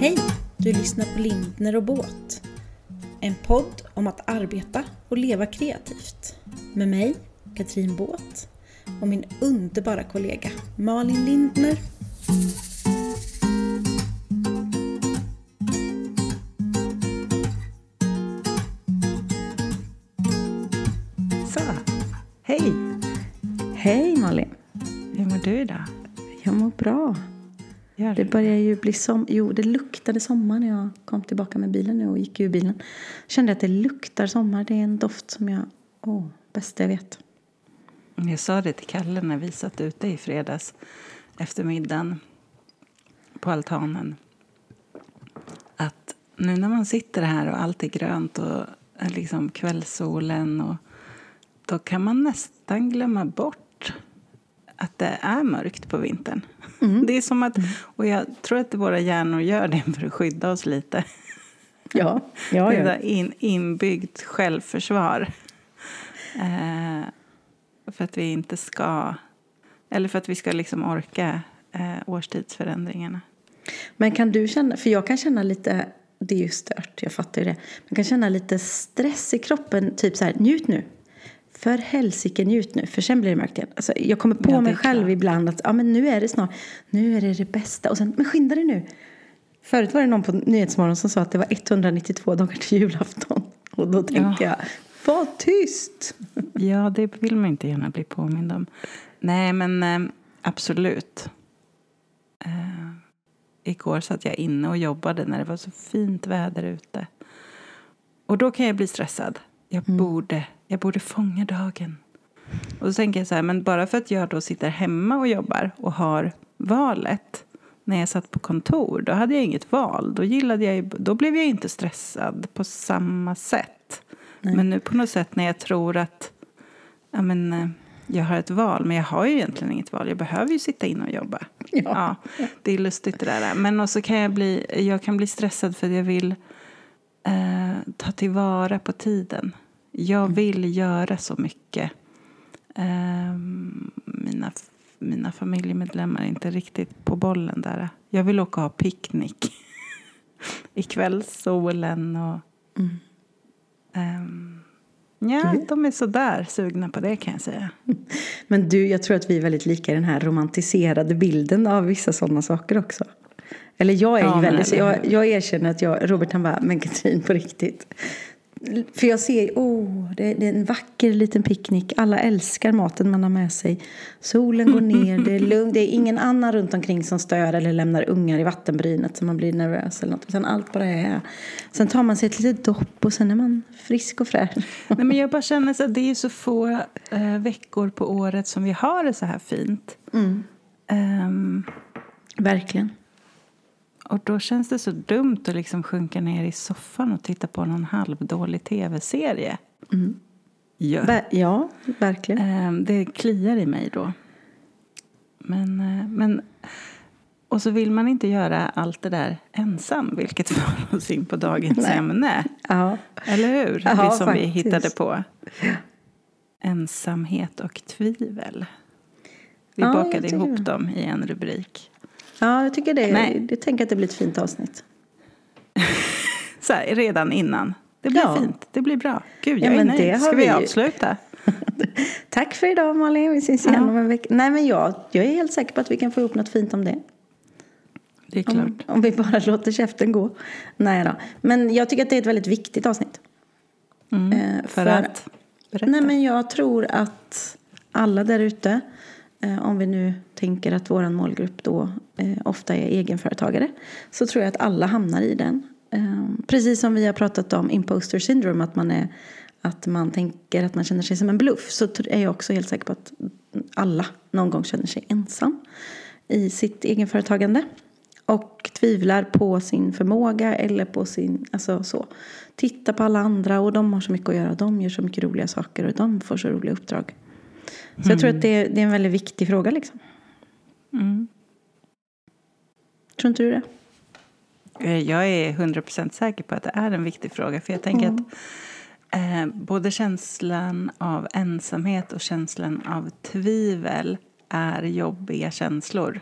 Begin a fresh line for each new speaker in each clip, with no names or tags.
Hej! Du lyssnar på Lindner och Båt. En podd om att arbeta och leva kreativt. Med mig, Katrin Båt och min underbara kollega Malin Lindner.
Så, hej!
Hej Malin!
Hur mår du idag?
Jag mår bra.
Gör
Det
du?
börjar ju bli som... Jo, det luktade sommar när jag kom tillbaka med bilen nu och gick ur bilen. Kände att det luktar sommar. Det är en doft som jag... Åh, bästa jag vet.
Jag sa det till Kalle när vi satt ute i fredags eftermiddagen på altanen. Att nu när man sitter här och allt är grönt och liksom kvällssolen och då kan man nästan glömma bort att det är mörkt på vintern. Det är som att, och jag tror att våra hjärnor gör det för att skydda oss lite.
Ja, ja,
Det
ja.
där in, inbyggt självförsvar. Eh, för att vi inte ska... Eller för att vi ska liksom orka eh, årstidsförändringarna.
Men kan du känna, för jag kan känna lite, det är ju stört, jag fattar ju det. Man kan känna lite stress i kroppen, typ så här, njut nu. För helsike njut nu, för sen blir det mörkt igen. Alltså, jag kommer på
Ja,
mig själv
klart.
ibland att ja, men nu är det snart, nu är det det bästa. Och sen, men skynda dig nu. Förut var det någon på Nyhetsmorgon som sa att det var 192 dagar till julafton. Och då tänkte jag, var tyst!
Ja, det vill man inte gärna bli påmind om. Nej, men eh, absolut. Eh, igår satt jag inne och jobbade när det var så fint väder ute. Och då kan jag bli stressad. Jag, borde, jag borde fånga dagen. Och så tänker jag så här, men bara för att jag då sitter hemma och jobbar och har valet när jag satt på kontor, då hade jag inget val. Då, gillade jag, då blev jag inte stressad på samma sätt. Men nu på något sätt när jag tror att ja, men, eh, jag har ett val, men jag har ju egentligen inget val. Jag behöver ju sitta in och jobba.
Ja.
det är lustigt det där. Men också kan jag bli, jag kan bli stressad för att jag vill eh, ta tillvara på tiden. Jag vill göra så mycket. Ehm, mina, mina familjemedlemmar är inte riktigt på bollen där. Jag vill åka och ha picknick i kvällssolen. Och, ehm, ja, de är sådär sugna på det kan jag säga.
Men du, jag tror att vi är väldigt lika i den här romantiserade bilden av vissa sådana saker också. Eller jag är
Ja,
väldigt, jag, jag erkänner att jag, Robert han bara, men Katrin på riktigt. För jag ser, oh, det, det är en vacker liten picknick. Alla älskar maten man har med sig. Solen går ner, det är lugnt. Det är ingen annan runt omkring som stör eller lämnar ungar i vattenbrynet så man blir nervös eller något. Utan allt bara är. Sen tar man sig ett litet dopp och sen är man frisk och fräsch.
Nej, men jag bara känner så att det är så få eh, veckor på året som vi har det så här fint. Ehm,
Verkligen.
Och då känns det så dumt att liksom sjunka ner i soffan och titta på någon halvdålig tv-serie. Ja.
Ver- ja, verkligen.
Ehm, det kliar i mig då. Men, eh, men, och så vill man inte göra allt det där ensam, vilket för oss in på dagens
Nej.
ämne.
Ja.
Eller hur?
Ja,
det som vi
faktiskt.
hittade på. Ensamhet och tvivel. Vi
Ja,
bakade ihop dem i en rubrik.
Ja, jag tycker det.
Nej.
Jag tänker att det blir ett fint avsnitt.
Så här, redan innan. Det blir
Ja.
fint. Det blir bra. Gud,
Ja,
jag är
men det
nöjd.
har
Ska vi,
vi
avsluta?
Tack för idag Malin. Vi ses igen
Ja.
om en vecka. Nej, men jag, jag är helt säker på att vi kan få ihop något fint om det.
Det är klart.
Om, om vi bara låter käften gå. Nej då. Men jag tycker att det är ett väldigt viktigt avsnitt.
Mm.
Eh,
för,
för-
att? Berätta.
Nej, men jag tror att alla där ute, eh, om vi nu tänker att vår målgrupp då eh, ofta är egenföretagare, så tror jag att alla hamnar i den. Eh, precis som vi har pratat om imposter syndrome, att man, är, att man tänker att man känner sig som en bluff, så är jag också helt säker på att alla någon gång känner sig ensam i sitt egenföretagande. Och tvivlar på sin förmåga eller på sin, alltså så. Titta på alla andra och de har så mycket att göra. De gör så mycket roliga saker och de får så roliga uppdrag. Så jag tror att det är, det är en väldigt viktig fråga liksom.
Mm.
Tror inte du det?
Eh, Jag är 100% säker på att det är en viktig fråga. För jag tänker
Mm.
att eh, både känslan av ensamhet och känslan av tvivel är jobbiga känslor.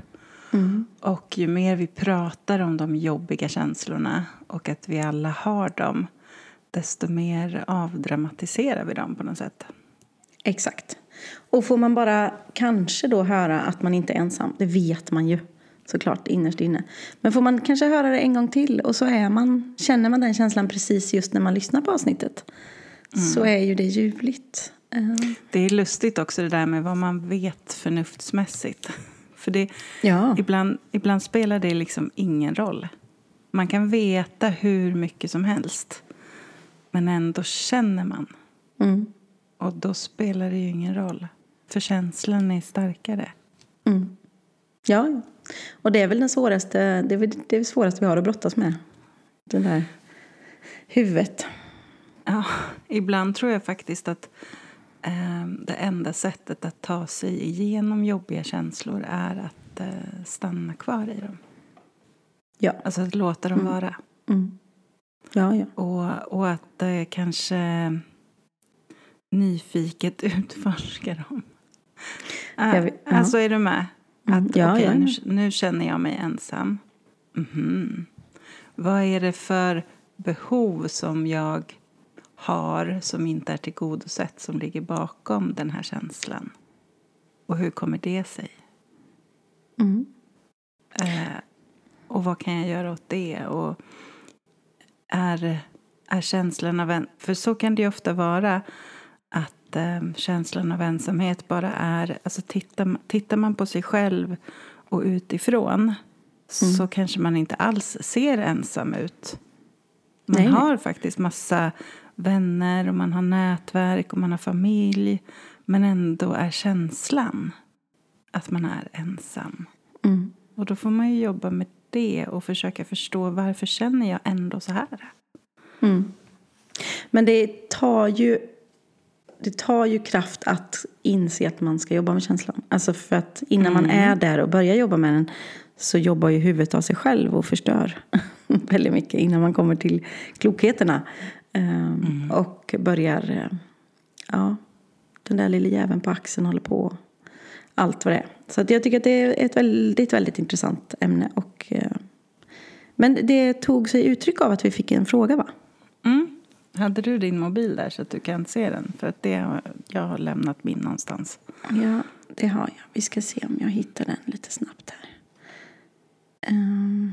Och ju mer vi pratar om de jobbiga känslorna och att vi alla har dem desto mer avdramatiserar vi dem på något sätt.
Exakt. Och får man bara kanske då höra att man inte är ensam, det vet man ju såklart innerst inne. Men får man kanske höra det en gång till och så är man, känner man den känslan precis just när man lyssnar på avsnittet så är ju det ljuvligt. Eh,
Det är lustigt också det där med vad man vet förnuftsmässigt. För det,
Ja.
ibland, ibland spelar det liksom ingen roll. Man kan veta hur mycket som helst. Men ändå känner man.
Mm.
Och då spelar det ju ingen roll. För känslan är starkare.
Mm. Ja, och det är väl den svåraste, det är väl det svåraste vi har att brottas med. Det där huvudet.
Ja, ibland tror jag faktiskt att eh, det enda sättet att ta sig igenom jobbiga känslor är att eh, stanna kvar i dem.
Ja.
Alltså att låta dem vara.
Mm. Ja, ja.
Och, och att eh, kanske nyfiket utforska dem. Ah. Alltså, är du med?
Mm,
Att,
ja,
okej,
ja,
Nu, nu känner jag mig ensam. Mhm. Vad är det för behov som jag har som inte är tillgodosett som ligger bakom den här känslan? Och hur kommer det sig?
Mm.
Eh, och vad kan jag göra åt det? Och är, är känslan av en... För så kan det ju ofta vara att eh, känslan av ensamhet bara är... Alltså tittar, tittar man på sig själv och utifrån så kanske man inte alls ser ensam ut. Man
Nej.
har faktiskt massa vänner och man har nätverk och man har familj. Men ändå är känslan att man är ensam.
Mm.
Och då får man ju jobba med det och försöka förstå varför känner jag ändå så här.
Mm. Men det tar ju det tar ju kraft att inse att man ska jobba med känslan. Alltså för att innan man är där och börjar jobba med den så jobbar ju huvudet av sig själv och förstör väldigt mycket innan man kommer till klokheterna. Ehm, Och börjar, ja, den där lilla jäveln på axeln håller på. Allt vad det är. Så jag tycker att det är ett väldigt, väldigt intressant ämne. Och, eh, men det tog sig uttryck av att vi fick en fråga va?
Mm. Hade du din mobil där så att du kan se den? För att det har, jag har lämnat min någonstans.
Ja, det har jag. Vi ska se om jag hittar den lite snabbt här. Ehm.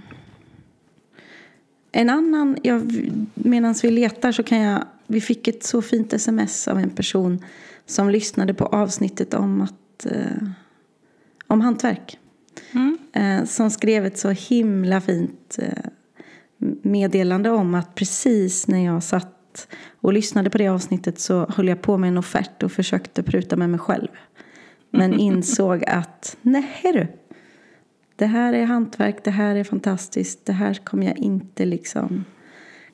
en annan, ja, medan vi letar så kan jag, vi fick ett så fint sms av en person som lyssnade på avsnittet om att, eh, om hantverk.
Mm.
Eh, som skrev ett så himla fint eh, meddelande om att precis när jag satt och lyssnade på det avsnittet så höll jag på med en offert och försökte pruta med mig själv. Men insåg att nej du, det här är hantverk, det här är fantastiskt, det här kommer jag inte liksom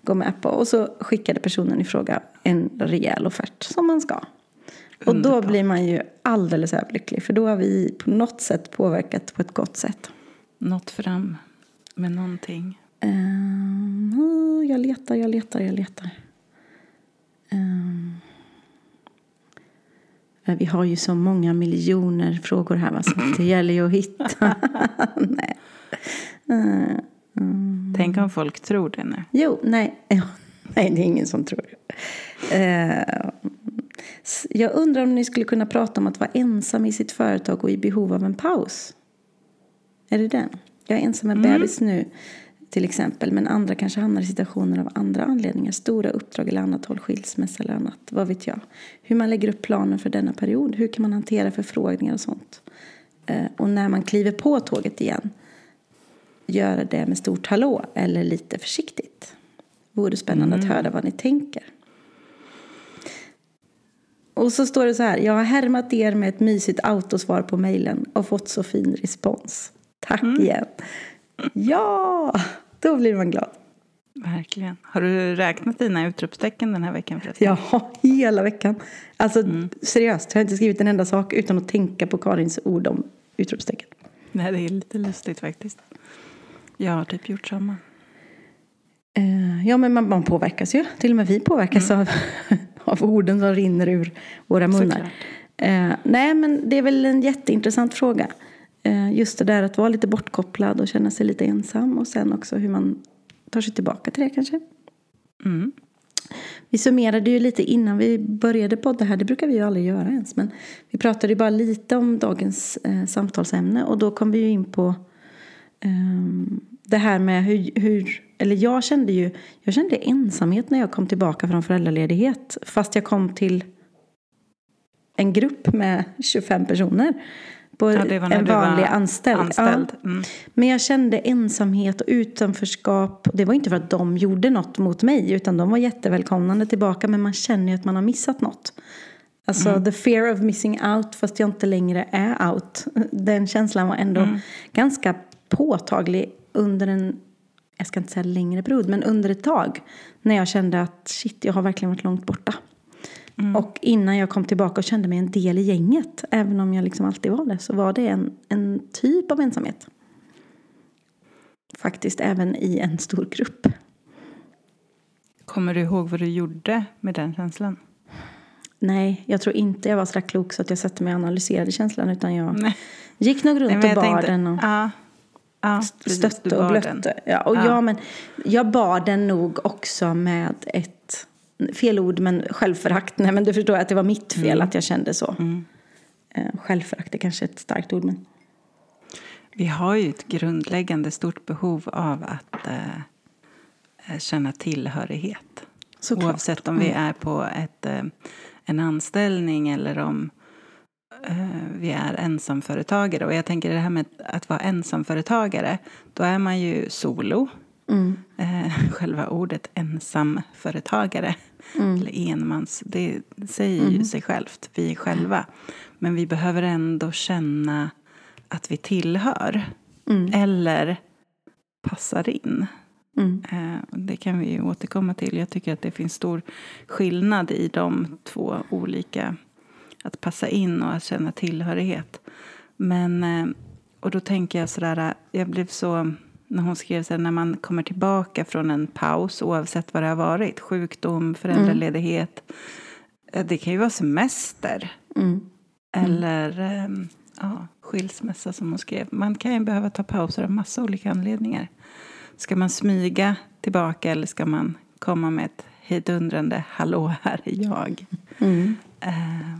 gå med på. Och så skickade personen i fråga en rejäl offert som man ska. Och då blir man ju alldeles överlycklig för då har vi på något sätt påverkat på ett gott sätt.
Nått fram med någonting.
Oh, jag letar, jag letar, jag letar. Ehm. Eh, vi har ju så många miljoner frågor här va, så det gäller ju att hitta. nej. Mm.
Tänk om folk tror det nu.
Jo, nej. Nej, det är ingen som tror det. Eh, s- jag undrar om ni skulle kunna prata om att vara ensam i sitt företag och i behov av en paus. Är det den? Jag är ensam med bebis nu till exempel. Men andra kanske hamnar i situationer av andra anledningar. Stora uppdrag eller annat håll, skilsmässa eller annat. Vad vet jag. Hur man lägger upp planen för denna period. Hur kan man hantera förfrågningar och sånt. Eh, och när man kliver på tåget igen göra det med stort hallå eller lite försiktigt. Vore spännande att höra vad ni tänker. Och så står det så här. Jag har härmat er med ett mysigt autosvar på mejlen och fått så fin respons. Tack igen. Ja, då blir man glad.
Verkligen. Har du räknat dina utropstecken den här veckan förresten?
Ja, hela veckan. Alltså seriöst, jag har inte skrivit en enda sak utan att tänka på Karins ord om utropstecken.
Nej, det är lite lustigt faktiskt. Jag har typ gjort samma.
Eh, Ja, men man, man påverkas ju. Till och med vi påverkas av, av orden som rinner ur våra munnar. Eh, nej, men det är väl en jätteintressant fråga. Eh, just det där att vara lite bortkopplad och känna sig lite ensam. Och sen också hur man tar sig tillbaka till det kanske.
Mm.
Vi summerade ju lite innan vi började podda här, det brukar vi ju aldrig göra ens. Men vi pratade ju bara lite om dagens eh, samtalsämne och då kom vi ju in på eh, det här med hur, hur, eller jag kände ju, jag kände ensamhet när jag kom tillbaka från föräldraledighet. Fast jag kom till en grupp med 25 personer på
Ja,
en vanlig anställd.
anställd.
Ja.
Mm.
Men jag kände ensamhet och utanförskap. Det var inte för att de gjorde något mot mig utan de var jättevälkomnande tillbaka. Men man känner ju att man har missat något. Alltså the fear of missing out fast jag inte längre är out. Den känslan var ändå ganska påtaglig under en, jag ska inte säga längre period, men under ett tag. När jag kände att shit, jag har verkligen varit långt borta. Och innan jag kom tillbaka och kände mig en del i gänget, även om jag liksom alltid var det, så var det en, en typ av ensamhet. Faktiskt även i en stor grupp.
Kommer du ihåg vad du gjorde med den känslan?
Nej, jag tror inte jag var så klok så att jag satte mig och analyserade känslan utan jag
Nej.
gick nog runt
Nej,
och bar
tänkte-
den och
Ja, ja
stötte och blötte. Ja, och
Ja.
ja. men jag bar den nog också med ett, fel ord men självförakt. Nej men du förstår att det var mitt fel
Mm.
att jag kände så. Eh, Självförakt är kanske ett starkt ord men.
Vi har ju ett grundläggande stort behov av att eh, känna tillhörighet.
Såklart.
Oavsett om vi är på ett, eh, en anställning eller om eh, vi är ensamföretagare. Och jag tänker det här med att vara ensamföretagare, då är man ju solo.
Mm.
Eh, själva ordet ensamföretagare, eller enmans, det säger ju sig självt, vi är själva. Men vi behöver ändå känna att vi tillhör. Eller passar in.
Mm.
Eh, det kan vi ju återkomma till. Jag tycker att det finns stor skillnad i de två olika. Att passa in och att känna tillhörighet. Men, eh, och då tänker jag sådär, jag blev så, när hon skrev så här, när man kommer tillbaka från en paus oavsett vad det har varit, sjukdom, föräldraledighet. eh, Det kan ju vara semester.
Mm.
Eller eh, ja, skilsmässa som hon skrev. Man kan ju behöva ta pauser av massa olika anledningar. Ska man smyga tillbaka eller ska man komma med ett hejdundrande hallå, här är jag?
Mm.
Eh,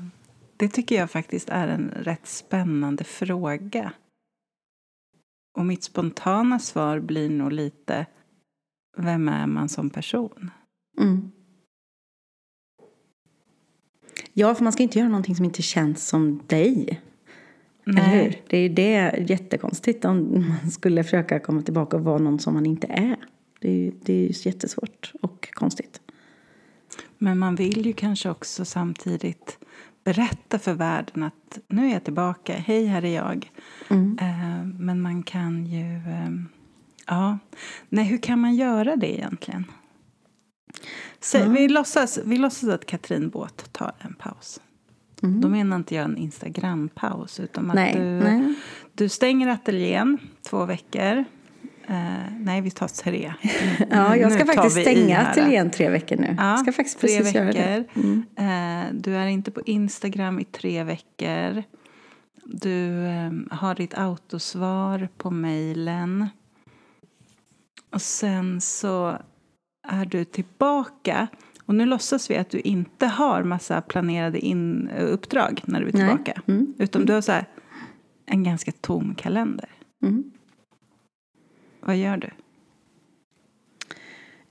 det tycker jag faktiskt är en rätt spännande fråga. Och mitt spontana svar blir nog lite vem är man som person?
Mm. Ja, för man ska inte göra någonting som inte känns som dig. Eller hur? Det är det jättekonstigt om man skulle försöka komma tillbaka och vara någon som man inte är. Det är ju det är ju jättesvårt och konstigt.
Men man vill ju kanske också samtidigt berätta för världen att nu är jag tillbaka, hej här är jag. Eh, men man kan ju... Eh, ja, nej hur kan man göra det egentligen? Så, vi, låtsas, vi låtsas att Katrin Båt tar en paus. Då menar inte jag en Instagram-paus utan att
Nej,
du,
nej.
du stänger ateljén två veckor. Eh, nej, vi tar tre.
Ja, jag ska
Nu
faktiskt stänga ateljén tre veckor nu.
Ja,
jag ska faktiskt
tre
precis göra
veckor.
det. Mm.
Eh, du är inte på Instagram i tre veckor. Du eh, har ditt autosvar på mejlen. Och sen så är du tillbaka. Och nu låtsas vi att du inte har massa planerade in, uppdrag när du är tillbaka.
Mm.
Utan du har så här, en ganska tom kalender.
Mm.
Vad gör du?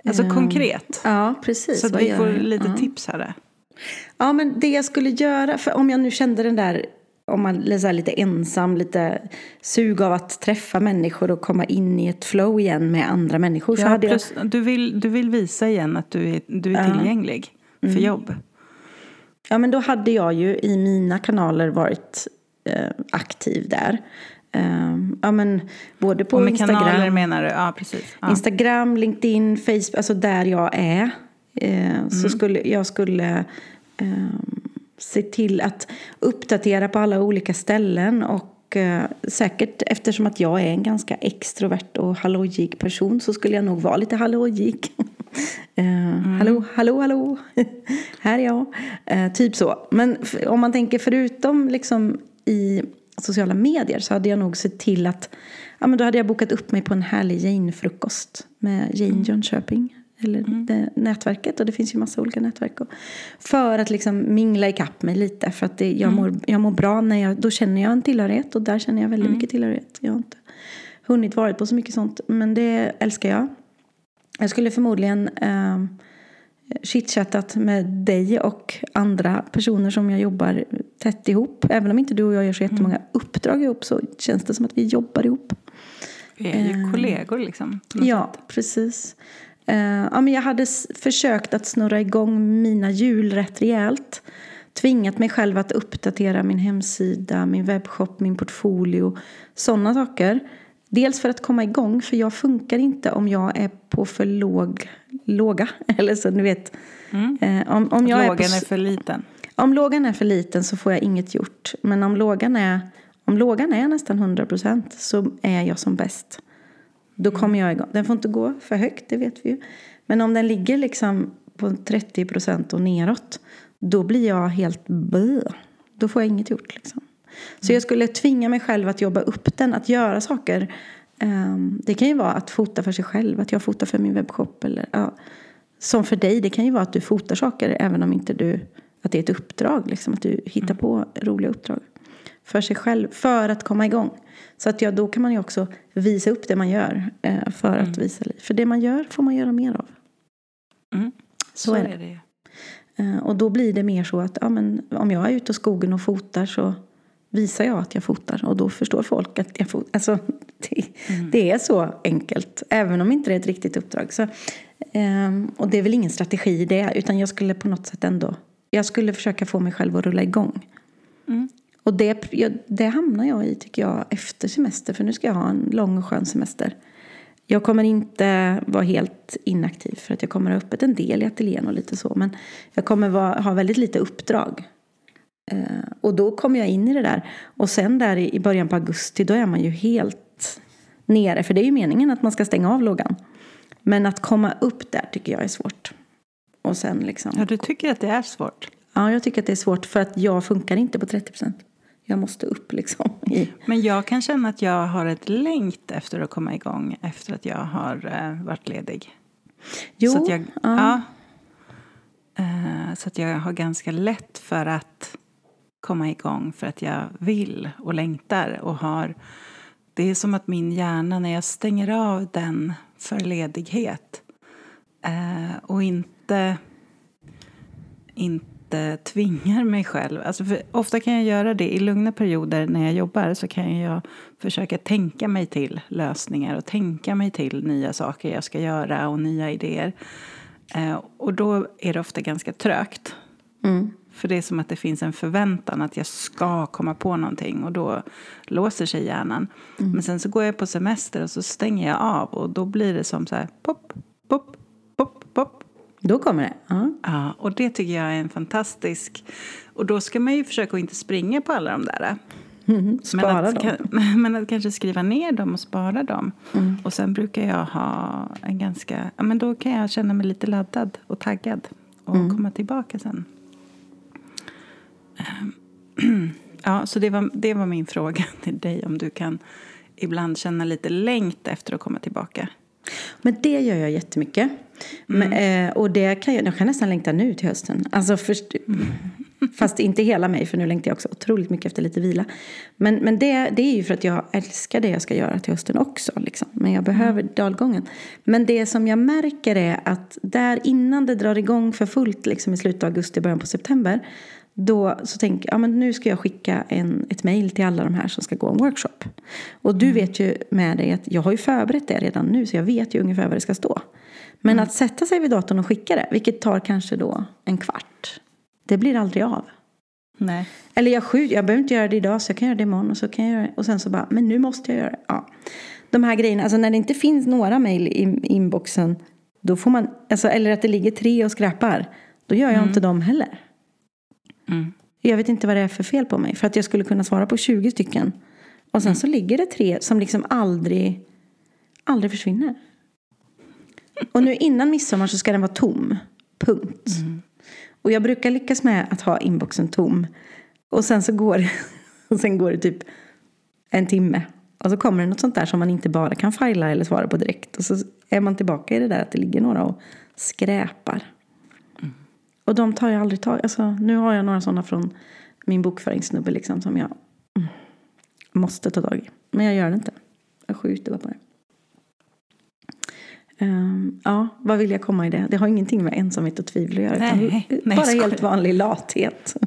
Alltså
Ehm,
konkret.
Ja, precis.
Så att vi får
jag?
lite
ja.
tips här.
Ja, men det jag skulle göra, för om jag nu kände den där, om man är så lite ensam, lite sug av att träffa människor och komma in i ett flow igen med andra människor. så
Ja,
hade jag,
plus, du, vill, du vill visa igen att du är, du är
Ja.
tillgänglig
Mm.
för jobb.
ja, men då hade jag ju i mina kanaler varit eh, aktiv där. Eh, ja, men både på
Och med
Instagram,
kanaler menar du? Ja, precis. Ja.
Instagram, LinkedIn, Facebook, alltså där jag är. Eh,
Mm.
Så skulle jag skulle eh, se till att uppdatera på alla olika ställen och eh, säkert eftersom att jag är en ganska extrovert och hallojig person så skulle jag nog vara lite hallojig. Eh, Hallå, hallå, hallå, här är jag. Eh, typ så. Men om man tänker förutom liksom i sociala medier så hade jag nog sett till att ja, men då hade jag bokat upp mig på en härlig Jane-frukost med Jane mm. Jönköping. Eller mm. det nätverket och det finns ju massa olika nätverk. Och, för att liksom mingla ikapp mig lite. För att det, jag, mm. mår, jag mår bra när jag, då känner jag en tillhörighet och där känner jag väldigt mm. mycket tillhörighet. Jag har inte hunnit vara på så mycket sånt men det älskar jag. Jag skulle förmodligen eh, chitchattat med dig och andra personer som jag jobbar tätt ihop. Även om inte du och jag gör så jättemånga mm. uppdrag ihop så känns det som att vi jobbar ihop.
Vi är ju eh, kollegor liksom.
Ja, sätt. precis. Eh, ja, men jag hade försökt att snurra igång mina hjul rätt rejält. Tvingat mig själv att uppdatera min hemsida, min webbshop, min portfolio. Sådana saker. Dels för att komma igång, för jag funkar inte om jag är på för låg låga. Eller så du vet.
Mm. Eh, om, om jag lågan är, på, är, för liten?
Om lågan är för liten så får jag inget gjort. Men om lågan är, om lågan är nästan 100% så är jag som bäst. Då kommer jag igång. Den får inte gå för högt, det vet vi ju. Men om den ligger liksom på 30% och neråt. Då blir jag helt bö. Då får jag inget gjort liksom. Så jag skulle tvinga mig själv att jobba upp den, att göra saker. Ehm, det kan ju vara att fota för sig själv, att jag fotar för min webbshop. Eller, ja. Som för dig, det kan ju vara att du fotar saker även om inte du, att det är ett uppdrag. Liksom, att du hittar mm. på roliga uppdrag för sig själv, för att komma igång. Så att ja, då kan man ju också visa upp det man gör eh, för mm. att visa liv. För det man gör får man göra mer av.
Mm. Så, så, är det. Är det.
Eh, och då blir det mer så att ja, men, om jag är ute i skogen och fotar så visar jag att jag fotar och då förstår folk att jag fotar. Alltså, det, mm. det, är så enkelt, även om inte det är ett riktigt uppdrag. Så, um, och det är väl ingen strategi det, utan jag skulle på något sätt ändå, jag skulle försöka få mig själv att rulla igång. Mm. Och det, det hamnar jag i, tycker jag, efter semester, för nu ska jag ha en lång och skön semester. Jag kommer inte vara helt inaktiv för att jag kommer ha öppet en del i ateljén och lite så. Men jag kommer vara, ha väldigt lite uppdrag. Eh, och då kommer jag in i det där. Och sen där i början på augusti då är man ju helt nere. För det är ju meningen att man ska stänga av lågan. Men att komma upp där tycker jag är svårt. Och sen liksom...
Ja, du tycker att det är svårt?
Ja, jag tycker att det är svårt för att jag funkar inte på 30 procent. Jag måste upp liksom. I...
Men jag kan känna att jag har ett längt efter att komma igång efter att jag har uh, varit ledig.
Jo,
så att jag, ja. ja uh, så att jag har ganska lätt för att komma igång för att jag vill och längtar och har det är som att min hjärna, när jag stänger av den för ledighet eh, och inte, inte tvingar mig själv. Alltså ofta kan jag göra det i lugna perioder när jag jobbar så kan jag försöka tänka mig till lösningar och tänka mig till nya saker jag ska göra och nya idéer. Eh, och då är det ofta ganska trögt. Mm. För det är som att det finns en förväntan att jag ska komma på någonting och då låser sig hjärnan. Mm. Men sen så går jag på semester och så stänger jag av och då blir det som så här pop, pop.
Då kommer det? Uh.
Ja, och det tycker jag är en fantastisk... Och då ska man ju försöka att inte springa på alla de där.
Mm, spara
men
att, dem.
men att kanske skriva ner dem och spara dem. Mm. Och sen brukar jag ha en ganska... Ja, men då kan jag känna mig lite laddad och taggad och mm. komma tillbaka sen. Ja, så det var, det var min fråga till dig, om du kan ibland känna lite längt efter att komma tillbaka.
Men det gör jag jättemycket. Mm. Men, eh, och det kan jag, jag kan nästan längta nu till hösten. Alltså först, mm. Fast inte hela mig, för nu längtar jag också otroligt mycket efter lite vila. Men, men det, det är ju för att jag älskar det jag ska göra till hösten också. Liksom. Men jag behöver mm. dalgången. Men det som jag märker är att där innan det drar igång för fullt liksom i slutet av augusti, början på september då så tänker jag, ja, nu ska jag skicka en, ett mejl till alla de här som ska gå en workshop. Och du mm. vet ju med dig att jag har ju förberett det redan nu så jag vet ju ungefär vad det ska stå. Men mm. att sätta sig vid datorn och skicka det, vilket tar kanske då en kvart, det blir aldrig av.
Nej.
Eller jag skjuter, jag behöver inte göra det idag så jag kan göra det imorgon och så kan jag göra det. Och sen så bara, men nu måste jag göra det. Ja. De här grejerna, alltså när det inte finns några mejl i inboxen, då får man, alltså, eller att det ligger tre och skräpar, då gör jag mm. inte dem heller. Mm. Jag vet inte vad det är för fel på mig. För att jag skulle kunna svara på 20 stycken. Och sen mm. så ligger det tre som liksom aldrig, aldrig försvinner. Och nu innan midsommar så ska den vara tom. Punkt. Mm. Och jag brukar lyckas med att ha inboxen tom. Och sen så går, och sen går det typ en timme. Och så kommer det något sånt där som man inte bara kan fila eller svara på direkt. Och så är man tillbaka i det där att det ligger några och skräpar. Och de tar jag aldrig tag alltså, Nu har jag några sådana från min bokföringssnubbe liksom, som jag mm, måste ta tag i. Men jag gör det inte. Jag skjuter bara på det. Um, ja, vad vill jag komma i det? Det har ingenting med ensamhet och tvivel att göra.
Nej,
utan
nej,
bara helt vanlig lathet.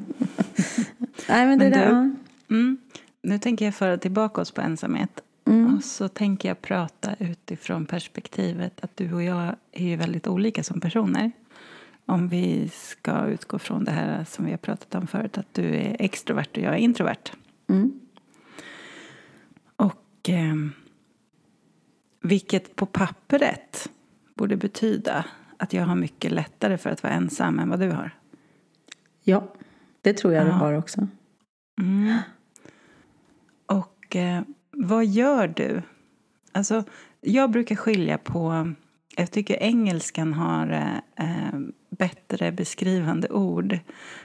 nej, men det
men
där,
du,
ja.
mm, nu tänker jag föra tillbaka oss på ensamhet.
Mm.
Och så tänker jag prata utifrån perspektivet att du och jag är ju väldigt olika som personer. Om vi ska utgå från det här som vi har pratat om förut, att du är extrovert och jag är introvert.
Mm.
Och eh, vilket på pappret borde betyda att jag har mycket lättare för att vara ensam än vad du har.
ja, det tror jag du
Ja.
har också.
Mm. Och eh, vad gör du? Alltså, jag brukar skilja på... Jag tycker engelskan har eh, eh, bättre beskrivande ord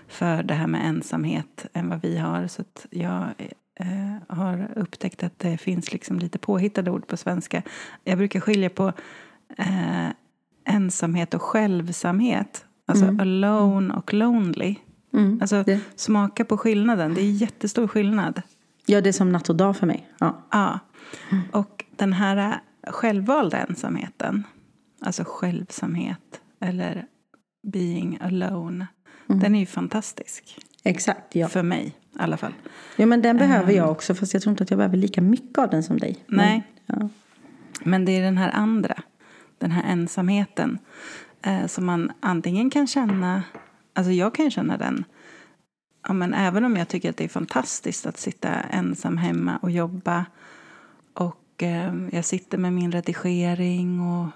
för det här med ensamhet än vad vi har. Så att jag eh, har upptäckt att det finns liksom lite påhittade ord på svenska. Jag brukar skilja på eh, ensamhet och självsamhet. Alltså
Mm.
alone och lonely.
Mm.
Alltså,
det,
Smaka på skillnaden. Det är jättestor skillnad.
ja, det är som natt och dag för mig. Ja.
Ja. Och den här äh, självvalda ensamheten, alltså självsamhet eller being alone, den är ju fantastisk.
Exakt, ja.
För mig i alla fall.
ja. Men den behöver
Ehm.
jag också, fast jag tror inte att jag behöver lika mycket av den som dig. Men,
Nej.
Ja.
Men det är den här andra, den här ensamheten eh, som man antingen kan känna, alltså jag kan ju känna den ja, men även om jag tycker att det är fantastiskt att sitta ensam hemma och jobba och eh, jag sitter med min redigering och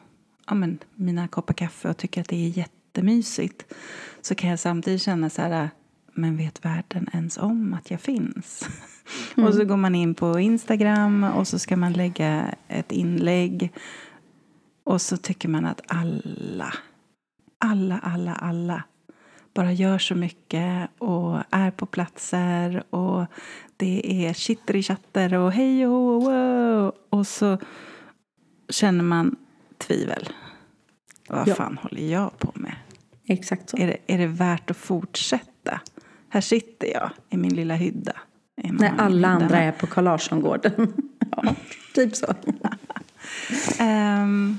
ja, men, mina koppar kaffe och tycker att det är jättemysigt så kan jag samtidigt känna så här men vet världen ens om att jag finns? och så går man in på Instagram och så ska man lägga ett inlägg och så tycker man att alla, alla, alla, alla bara gör så mycket och är på platser och det är chitter i chatter och hej och wow. Och så känner man tvivel. Vad
Ja.
fan håller jag på med?
Exakt så.
Är det, är det värt att fortsätta? Här sitter jag i min lilla hydda.
När alla andra är på Carl Larsson-gården. ja, typ så.
Ehm,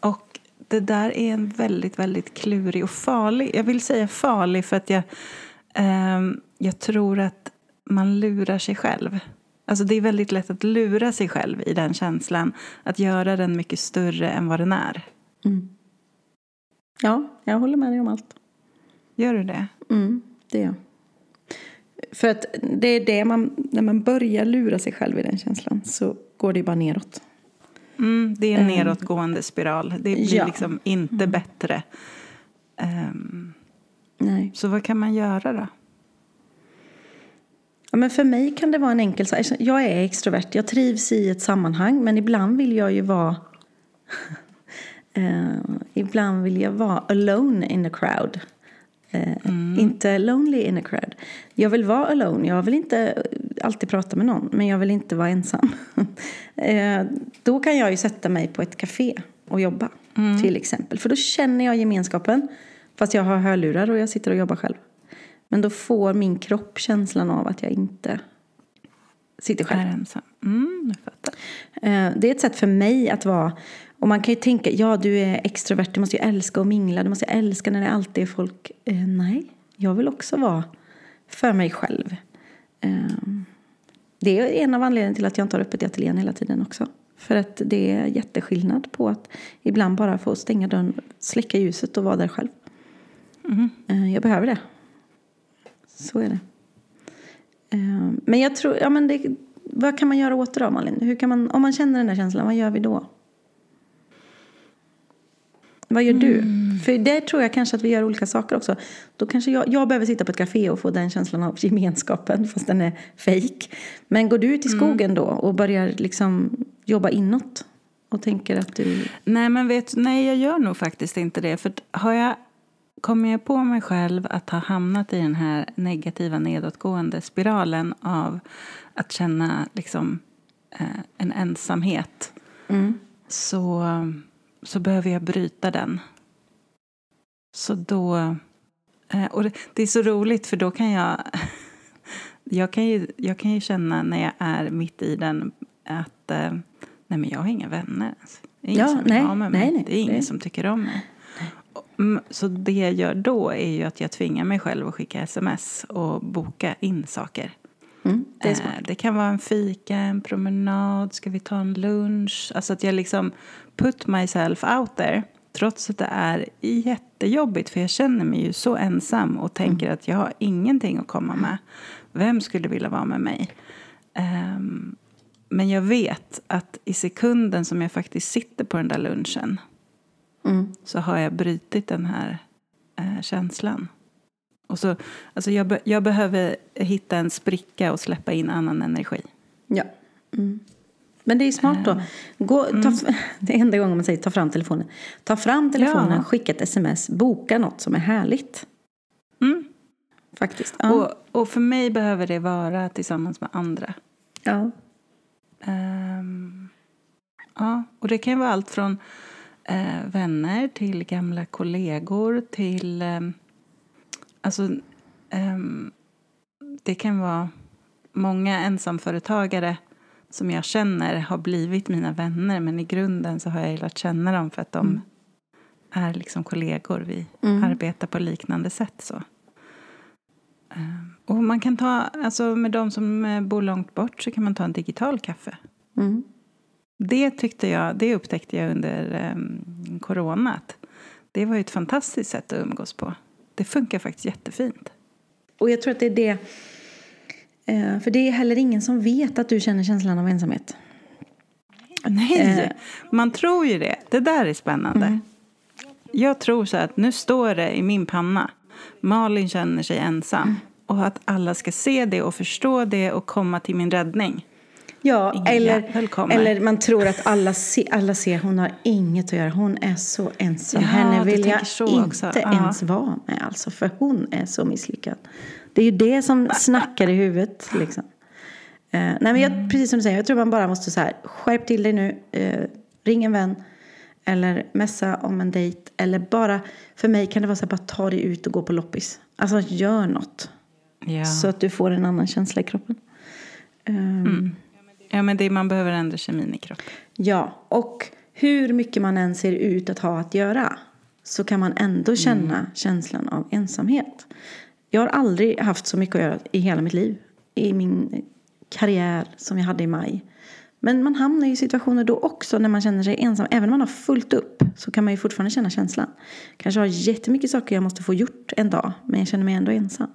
och det där är en väldigt, väldigt klurig och farlig. Jag vill säga farlig för att jag, ehm, jag tror att man lurar sig själv. Alltså det är väldigt lätt att lura sig själv i den känslan. Att göra den mycket större än vad den är.
Mm. Ja, jag håller med dig om allt.
Gör du det?
Mm, det är jag. För att det är det man, när man börjar lura sig själv i den känslan så går det ju bara neråt.
Mm, det är en
Ehm.
nedåtgående spiral. Det blir
Ja.
liksom inte bättre. Ehm,
Nej.
så vad kan man göra då?
Ja, men för mig kan det vara en enkel sak. Jag är extrovert, jag trivs i ett sammanhang men ibland vill jag ju vara eh, Ibland vill jag vara alone in a crowd. Eh, Inte lonely in a crowd. Jag vill vara alone. Jag vill inte alltid prata med någon men jag vill inte vara ensam. eh, då kan jag ju sätta mig på ett café och jobba till exempel. För då känner jag gemenskapen fast jag har hörlurar och jag sitter och jobbar själv. Men då får min kropp känslan av att jag inte sitter själv.
Är ensam? Mm, jag fattar.
Eh, Det är ett sätt för mig att vara och man kan ju tänka, ja du är extrovert, du måste ju älska att mingla, du måste älska när det alltid är folk. Eh, nej, jag vill också vara för mig själv. Eh, det är en av anledningarna till att jag inte har öppet i ateljén hela tiden också. För att det är jätteskillnad på att ibland bara få stänga dörren, släcka ljuset och vara där själv. Eh, Jag behöver det. Så är det. Eh, Men jag tror, ja men det, vad kan man göra åt det då Malin? Hur kan man, om man känner den där känslan, vad gör vi då? Vad gör du? För det tror jag kanske att vi gör olika saker också. Då kanske jag, jag behöver sitta på ett café och få den känslan av gemenskapen fast den är fake. Men går du ut i skogen då och börjar liksom jobba inåt och tänker att du...
Nej, men vet, nej, jag gör nog faktiskt inte det. För har jag, kommer jag på mig själv att ha hamnat i den här negativa nedåtgående spiralen av att känna liksom eh, en ensamhet
Mm.
så, så behöver jag bryta den. Så då... eh, Och det, är så roligt för då kan jag... Jag kan, ju, jag kan ju känna när jag är mitt i den att eh, nej men jag har inga vänner. ens. Det är ingen
Ja,
som vill
nej,
ha med mig.
nej, nej,
det är ingen
det-
som tycker om mig. Mm, Så det jag gör då är ju att jag tvingar mig själv att skicka sms och boka in saker.
Mm. Det.
Eh, Det kan vara en fika, en promenad, ska vi ta en lunch? Alltså att jag liksom put myself out there. Trots att det är jättejobbigt för jag känner mig ju så ensam och tänker att jag har ingenting att komma med. Vem skulle vilja vara med mig? Ehm, men jag vet att i sekunden som jag faktiskt sitter på den där lunchen
Mm.
så har jag brutit den här eh, känslan. Och så, alltså jag, be, jag behöver hitta en spricka och släppa in annan energi.
Ja. Mm. Men det är smart då. Gå, ta, Det är enda gången man säger ta fram telefonen. Ta fram telefonen,
Ja.
skicka ett sms, boka något som är härligt.
Mm.
Faktiskt. Ja.
Och, och för mig behöver det vara tillsammans med andra.
ja.
Ehm, ja, och det kan vara allt från eh, vänner till gamla kollegor till... ehm, alltså, ehm, det kan vara många ensamföretagare som jag känner har blivit mina vänner men i grunden så har jag lärt känna dem för att de är liksom kollegor. Vi
Mm.
arbetar på liknande sätt. så. Ehm, Och man kan ta, alltså med de som eh, bor långt bort så kan man ta en digital kaffe.
Mm.
Det tyckte jag, det upptäckte jag under um, corona. att Det var ju ett fantastiskt sätt att umgås på. Det funkar faktiskt jättefint.
Och jag tror att det är det. eh, För det är heller ingen som vet att du känner känslan av ensamhet.
Nej,
Eh.
man tror ju det. Det där är spännande.
Mm.
Jag tror så att nu står det i min panna. Malin känner sig ensam.
Mm.
Och att alla ska se det och förstå det och komma till min räddning.
Ja, eller, eller man tror att alla, se, alla ser hon har inget att göra. Hon är så ensam.
Ja,
Henne vill jag inte.
Ja.
ens vara med. Alltså, för hon är så misslyckad. Det är ju det som snackar i huvudet. Liksom. Eh, nej, men jag,
Mm.
precis som du säger, jag tror man bara måste så här, skärp till dig nu. Eh, ring en vän. Eller messa om en dejt. Eller bara, för mig kan det vara så här, bara ta dig ut och gå på loppis. Alltså gör något.
Ja.
Så att du får en annan känsla i kroppen. Ehm,
ja, men det, man behöver ändra kemin i kroppen.
Ja, och hur mycket man än ser ut att ha att göra så kan man ändå känna känslan av ensamhet. Jag har aldrig haft så mycket att göra i hela mitt liv. I min karriär som jag hade i maj. Men man hamnar i situationer då också när man känner sig ensam. Även om man har fullt upp så kan man ju fortfarande känna känslan. Kanske har jättemycket saker jag måste få gjort en dag men jag känner mig ändå ensam.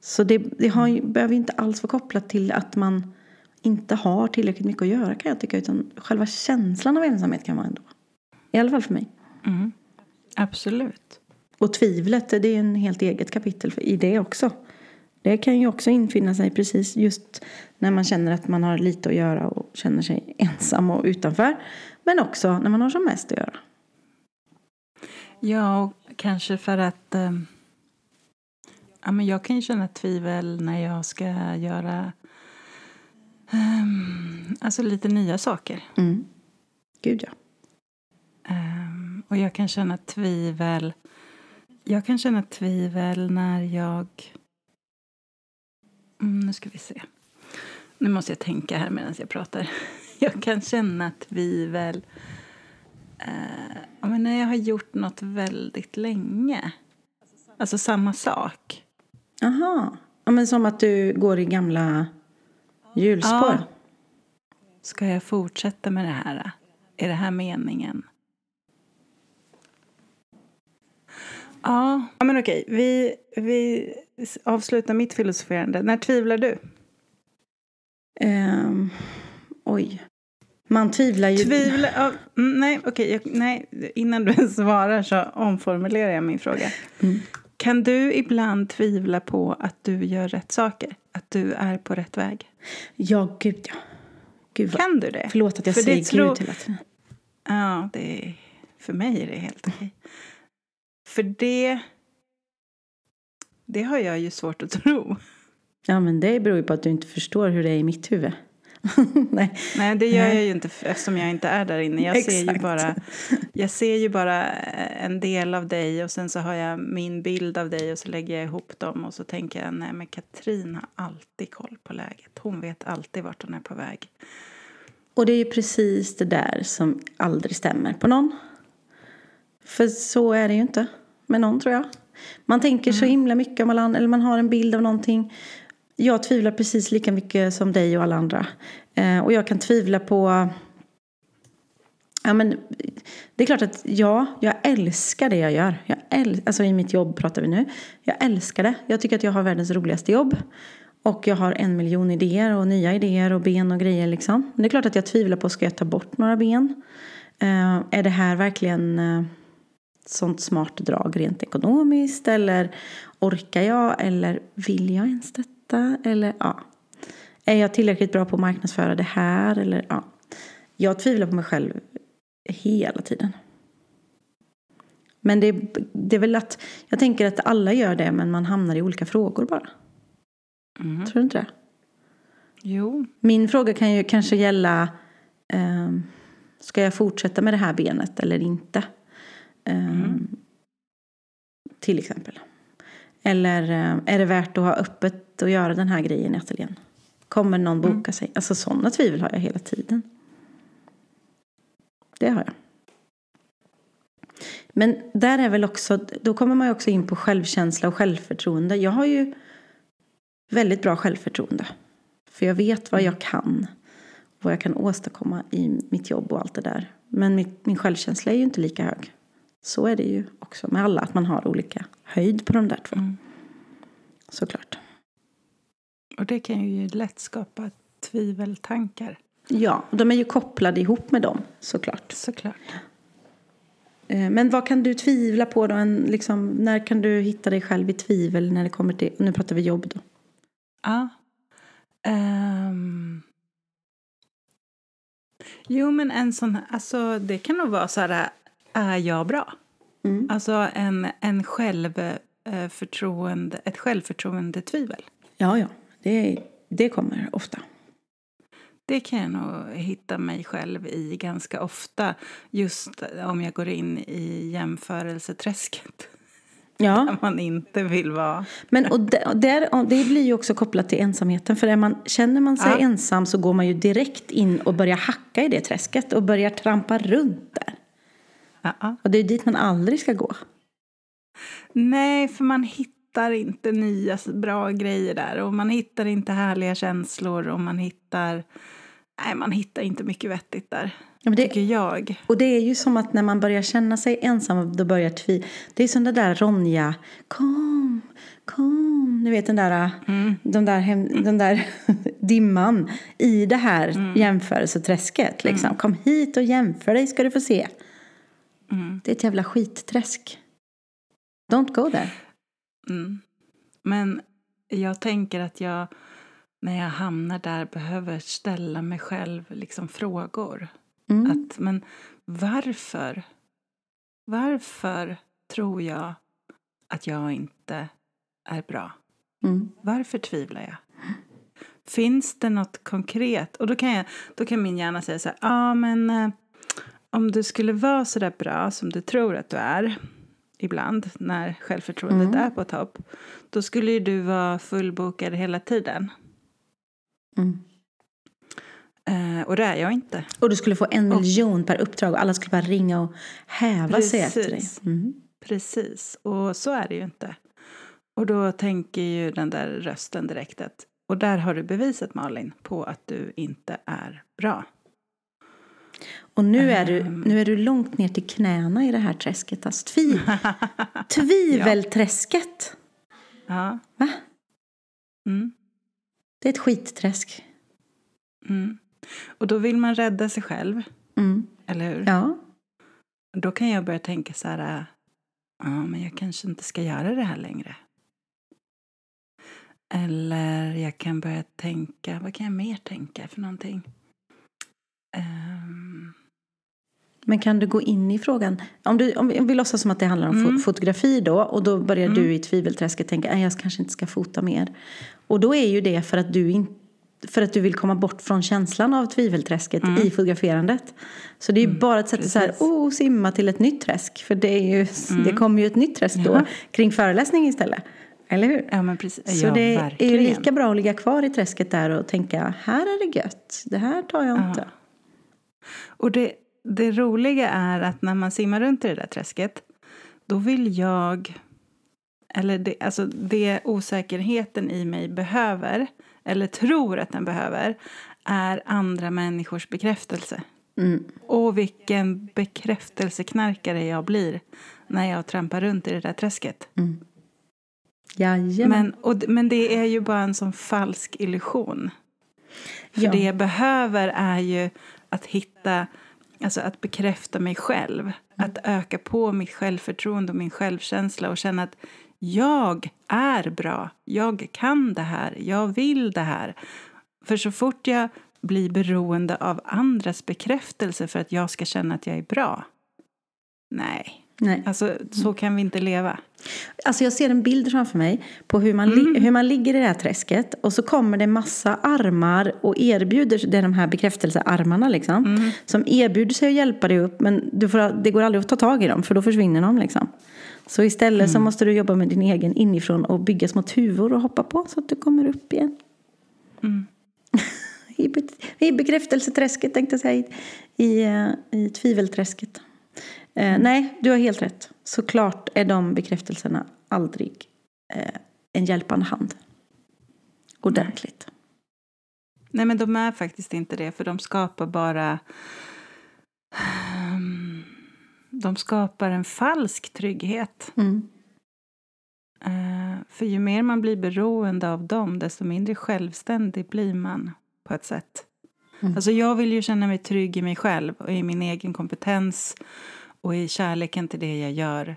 Så det, det har, behöver inte alls vara kopplat till att man inte har tillräckligt mycket att göra kan jag tycka. Utan själva känslan av ensamhet kan vara ändå. I alla fall för mig.
Mm. Absolut.
Och tvivlet, det är en helt eget kapitel i det också. Det kan ju också infinna sig precis just när man känner att man har lite att göra och känner sig ensam och utanför. Men också när man har som mest att göra.
Ja, och kanske för att... Eh, ja, men jag kan ju känna tvivel när jag ska göra ehm, alltså lite nya saker.
Mm. Gud ja.
Ehm, och jag kan känna tvivel... Jag kan känna tvivel när jag... Mm, nu ska vi se. Nu måste jag tänka här medan jag pratar. Jag kan känna tvivel men när jag har gjort något väldigt länge. Alltså samma sak.
Aha. Ja, men som att du går i gamla hjulspår.
Ja. Ska jag fortsätta med det här? Är det här meningen? Ja, ja men okej. Vi, vi avslutar mitt filosoferande. När tvivlar du?
Ehm, oj. Man tvivlar ju.
Tvivlar... Ja, mm, nej, okej. jag- nej, innan du svarar så omformulerar jag min fråga.
Mm.
Kan du ibland tvivla på att du gör rätt saker? Att du är på rätt väg?
Ja, gud ja. Gud, vad...
Kan du det?
Förlåt att jag
För
säger
tror-
gud hela tiden.
Ja, det är, för mig är det helt okej. För det, det har jag ju svårt att tro.
Ja, men det beror ju på att du inte förstår hur det är i mitt huvud. Nej.
Nej, det gör jag ju inte eftersom jag inte är där inne. Jag ser, ju bara, jag ser ju bara en del av dig och sen så har jag min bild av dig och så lägger jag ihop dem och så tänker jag nej men Katrin har alltid koll på läget. Hon vet alltid vart hon är på väg.
Och det är ju precis det där som aldrig stämmer på någon. För så är det ju inte med någon tror jag. Man tänker så himla mycket om alla andra, eller man har en bild av någonting. Jag tvivlar precis lika mycket som dig och alla andra. Eh, och jag kan tvivla på... Ja, men, det är klart att ja, jag älskar det jag gör. Jag äl- alltså i mitt jobb pratar vi nu. Jag älskar det. Jag tycker att jag har världens roligaste jobb. Och jag har en miljon idéer och nya idéer och ben och grejer liksom. Men det är klart att jag tvivlar på, ska jag ta bort några ben? Eh, är det här verkligen eh, sånt smart drag rent ekonomiskt? Eller orkar jag? Eller vill jag ens detta? Eller ja. Är jag tillräckligt bra på att marknadsföra det här? Eller ja. Jag tvivlar på mig själv hela tiden. Men det, det är väl att, jag tänker att alla gör det men man hamnar i olika frågor bara.
Mm.
Tror du inte det?
Jo.
Min fråga kan ju kanske gälla ehm, Ska jag fortsätta med det här benet eller inte? Ehm, Till exempel. Eller eh, är det värt att ha öppet och göra den här grejen i ateljén? Kommer någon boka sig? Alltså sådana tvivel har jag hela tiden. Det har jag. Men där är väl också, då kommer man ju också in på självkänsla och självförtroende. Jag har ju väldigt bra självförtroende. För jag vet vad jag kan. Vad jag kan åstadkomma i mitt jobb och allt det där. Men mitt, min självkänsla är ju inte lika hög. Så är det ju också med alla. Att man har olika höjd på de där två.
Mm.
Såklart.
Och det kan ju lätt skapa tviveltankar.
Ja, de är ju kopplade ihop med dem såklart.
Såklart.
Eh, Men vad kan du tvivla på då? En, liksom, när kan du hitta dig själv i tvivel när det kommer till, nu pratar vi jobb då.
Ja. Ehm. Jo, men en sån alltså det kan nog vara så här, är jag bra?
Mm.
Alltså en, en självförtroende, ett självförtroendetvivel.
Ja, ja, det, det kommer ofta.
Det kan jag nog hitta mig själv i ganska ofta. Just om jag går in i jämförelseträsket.
Ja,
Där man inte vill vara.
men och där, och det blir ju också kopplat till ensamheten. För är man, känner man sig
Ja.
ensam så går man ju direkt in och börjar hacka i det träsket och börjar trampa runt där.
Ja.
Och det är dit man aldrig ska gå.
Nej, för man hittar inte nya bra grejer där. Och man hittar inte härliga känslor och man hittar... Nej, man hittar inte mycket vettigt där.
Ja, det,
Tycker jag.
Och det är ju som att när man börjar känna sig ensam, då börjar tvi... Det är som den där Ronja, kom, kom. Ni vet den där, den där, hem, den där dimman i det här jämförelseträsket. Liksom. Kom hit och jämför dig ska du få se.
Mm.
Det är ett jävla skitträsk. Don't go there.
Mm. Men jag tänker att jag, när jag hamnar där, behöver ställa mig själv liksom frågor.
Mm.
Att, men varför? Varför tror jag att jag inte är bra?
Mm.
Varför tvivlar jag? Finns det något konkret? Och då kan, jag, då kan min hjärna säga så här, ja ah, men eh, om du skulle vara så där bra som du tror att du är ibland när självförtroendet
Mm.
är på topp, då skulle ju du vara fullbokad hela tiden.
Mm.
Eh, och det är jag inte.
Och du skulle få en miljon per uppdrag och alla skulle bara ringa och häva sig efter dig.
Precis.
Mm.
Precis, och så är det ju inte. Och då tänker ju den där rösten direkt att och där har du bevisat Malin på att du inte är bra.
Och nu är, du,
Ehm.
nu är du långt ner till knäna i det här träsket. Alltså, tvi, tvivelträsket.
Ja.
Va?
Mm,
Det är ett skitträsk.
mm. Och då vill man rädda sig själv,
Mm.
eller hur?
Ja.
Då kan jag börja tänka så här, ja men jag kanske inte ska göra det här längre. Eller jag kan börja tänka, vad kan jag mer tänka för någonting? Ehm,
Men kan du gå in i frågan? Om, du, om, vi, låtsas som att det handlar om
Mm.
fotografi då. Och då börjar du i tvivelträsket tänka att jag kanske inte ska fota mer. Och då är ju det för att du, in, för att du vill komma bort från känslan av tvivelträsket i fotograferandet. Så det är ju bara ett sätt att så här, oh, simma till ett nytt träsk. För det, är ju, det kommer ju ett nytt träsk då kring föreläsning istället. Eller hur?
Ja, men precis.
Så
ja,
det är ju
verkligen.
lika bra att ligga kvar i träsket där och tänka, här är det gött, det här tar jag inte.
Och det, det roliga är att när man simmar runt i det där träsket, då vill jag... Eller det, alltså det osäkerheten i mig behöver, eller tror att den behöver, är andra människors bekräftelse.
Mm.
Och vilken bekräftelseknarkare jag blir när jag trampar runt i det där träsket.
Jajamän.
Men, och, men det är ju bara en sån falsk illusion. För
Ja.
det jag behöver är ju att hitta, alltså att bekräfta mig själv. Att öka på mitt självförtroende och min självkänsla och känna att jag är bra, jag kan det här, jag vill det här. För så fort jag blir beroende av andras bekräftelse för att jag ska känna att jag är bra. Nej,
Nej.
alltså så kan vi inte leva.
Alltså jag ser en bild framför mig på hur man, li- hur man ligger i det här träsket och så kommer det massa armar och erbjuder, det är de här bekräftelsearmarna liksom, som erbjuder sig att hjälpa dig upp men du får, det går aldrig att ta tag i dem för då försvinner de liksom. Så istället så måste du jobba med din egen inifrån och bygga små tuvor och hoppa på så att du kommer upp igen. I, be, I bekräftelseträsket tänkte jag säga, i, i, eh, i tvivelträsket. Eh, nej, du har helt rätt. Såklart är de bekräftelserna aldrig eh, en hjälpande hand. Ordentligt.
Nej, men de är faktiskt inte det, för de skapar bara... Ehm, De skapar en falsk trygghet.
Mm.
Eh, För ju mer man blir beroende av dem, desto mindre självständig blir man på ett sätt.
Mm.
Alltså jag vill ju känna mig trygg i mig själv och i min egen kompetens och i kärleken till det jag gör.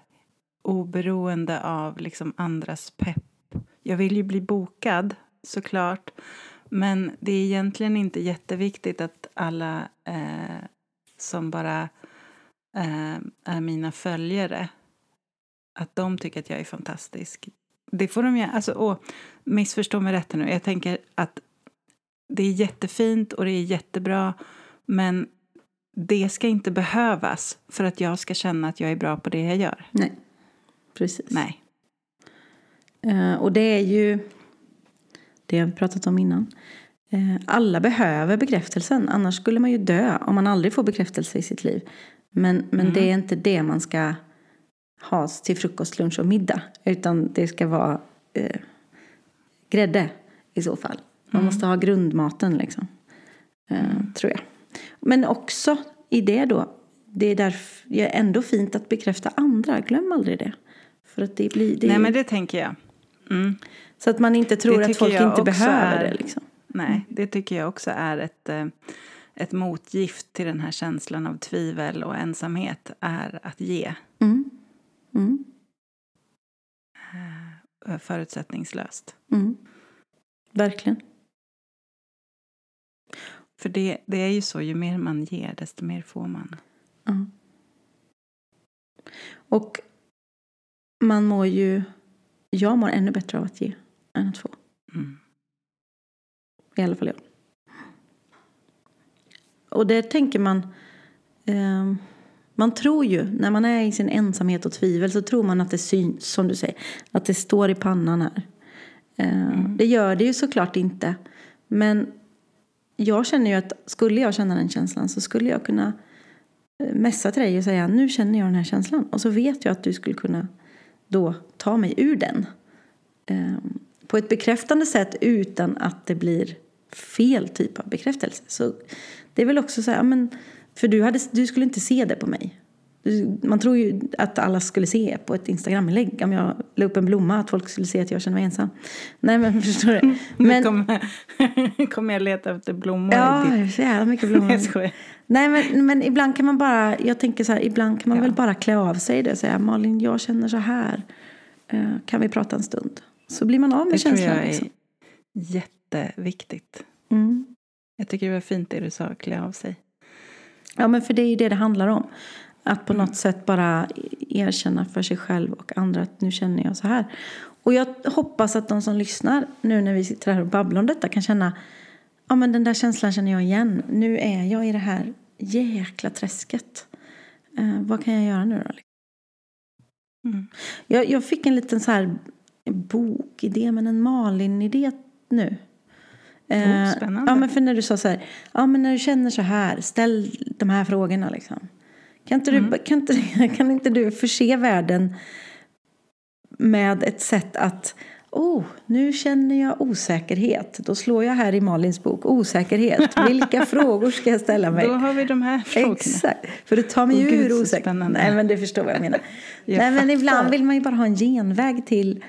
Oberoende av liksom andras pepp. Jag vill ju bli bokad, såklart. Men det är egentligen inte jätteviktigt att alla eh, som bara eh, är mina följare att de tycker att jag är fantastisk. Det får de gärna... Alltså, åh, missförstå mig rätt nu. Jag tänker att det är jättefint och det är jättebra men det ska inte behövas för att jag ska känna att jag är bra på det jag gör.
Nej, precis.
Nej.
Eh, och det är ju det har vi pratat om innan. Eh, alla behöver bekräftelsen, annars skulle man ju dö om man aldrig får bekräftelse i sitt liv. Men, men det är inte det man ska ha till frukost, lunch och middag. Utan det ska vara eh, grädde i så fall. Man måste ha grundmaten liksom. Eh, Tror jag. Men också i det då. Det är därför det är ändå fint att bekräfta andra. Glöm aldrig det. För att det blir... Det
Nej, men det tänker jag. Mm.
så att man inte tror att folk inte behöver
är-
det. Liksom.
Nej, det tycker jag också är ett, eh, ett motgift till den här känslan av tvivel och ensamhet är att ge
Mm. Mm.
eh, förutsättningslöst.
Mm. Verkligen.
För det, det är ju så, ju mer man ger desto mer får man.
Ja. Och man mår ju... Jag mår ännu bättre av att ge än att få.
Mm.
I alla fall jag. Och det tänker man... ehm, man tror ju, när man är i sin ensamhet och tvivel så tror man att det syns, som du säger. Att det står i pannan här. Ehm, Det gör det ju såklart inte. Men jag känner ju att skulle jag känna den känslan så skulle jag kunna eh, messa till dig och säga nu känner jag den här känslan. Och så vet jag att du skulle kunna då ta mig ur den. Ehm, på ett bekräftande sätt utan att det blir fel typ av bekräftelse. Så det är väl också så här, men, för du, hade, du skulle inte se det på mig. Man tror ju att alla skulle se på ett Instagram-inlägg om jag la upp en blomma att folk skulle se att jag känner mig ensam. Nej men förstår du? Men,
kommer, kommer jag leta efter blommor
ja,
ditt...
så jävla mycket blommor.
Nej, jag.
Nej men, men ibland kan man bara, jag tänker så här, ibland kan man
Ja.
väl bara klä av sig det och säga Malin jag känner så här. Eh, kan vi prata en stund? Så blir man av med
Det tror
känslan.
jag är
Liksom.
jätteviktigt.
Mm.
Jag tycker det var fint det du sa, klä av sig.
Ja men för det är ju det det handlar om. Att på något sätt bara erkänna för sig själv och andra att nu känner jag så här. Och jag hoppas att de som lyssnar nu när vi sitter här och babblar om detta kan känna ja, men den där känslan känner jag igen. Nu är jag i det här jäkla träsket. Eh, vad kan jag göra nu då?
Mm.
Jag, jag fick en liten så här bokidé, men en Malin-idé nu.
Oh,
Eh,
spännande.
Ja, men för när du sa så här, ja men när du känner så här, ställ de här frågorna liksom. Kan inte,
Mm.
du, kan inte, kan inte du förse världen med ett sätt att, oh, nu känner jag osäkerhet. Då slår jag här i Malins bok, osäkerhet. Vilka frågor ska jag ställa mig?
Då har vi de här frågorna.
Exakt, för det tar mig
Åh,
ur
Gud, så
osäkerhet.
spännande.
Nej men du förstår vad jag menar.
Jag
Nej men ibland vill man ju bara ha en genväg till,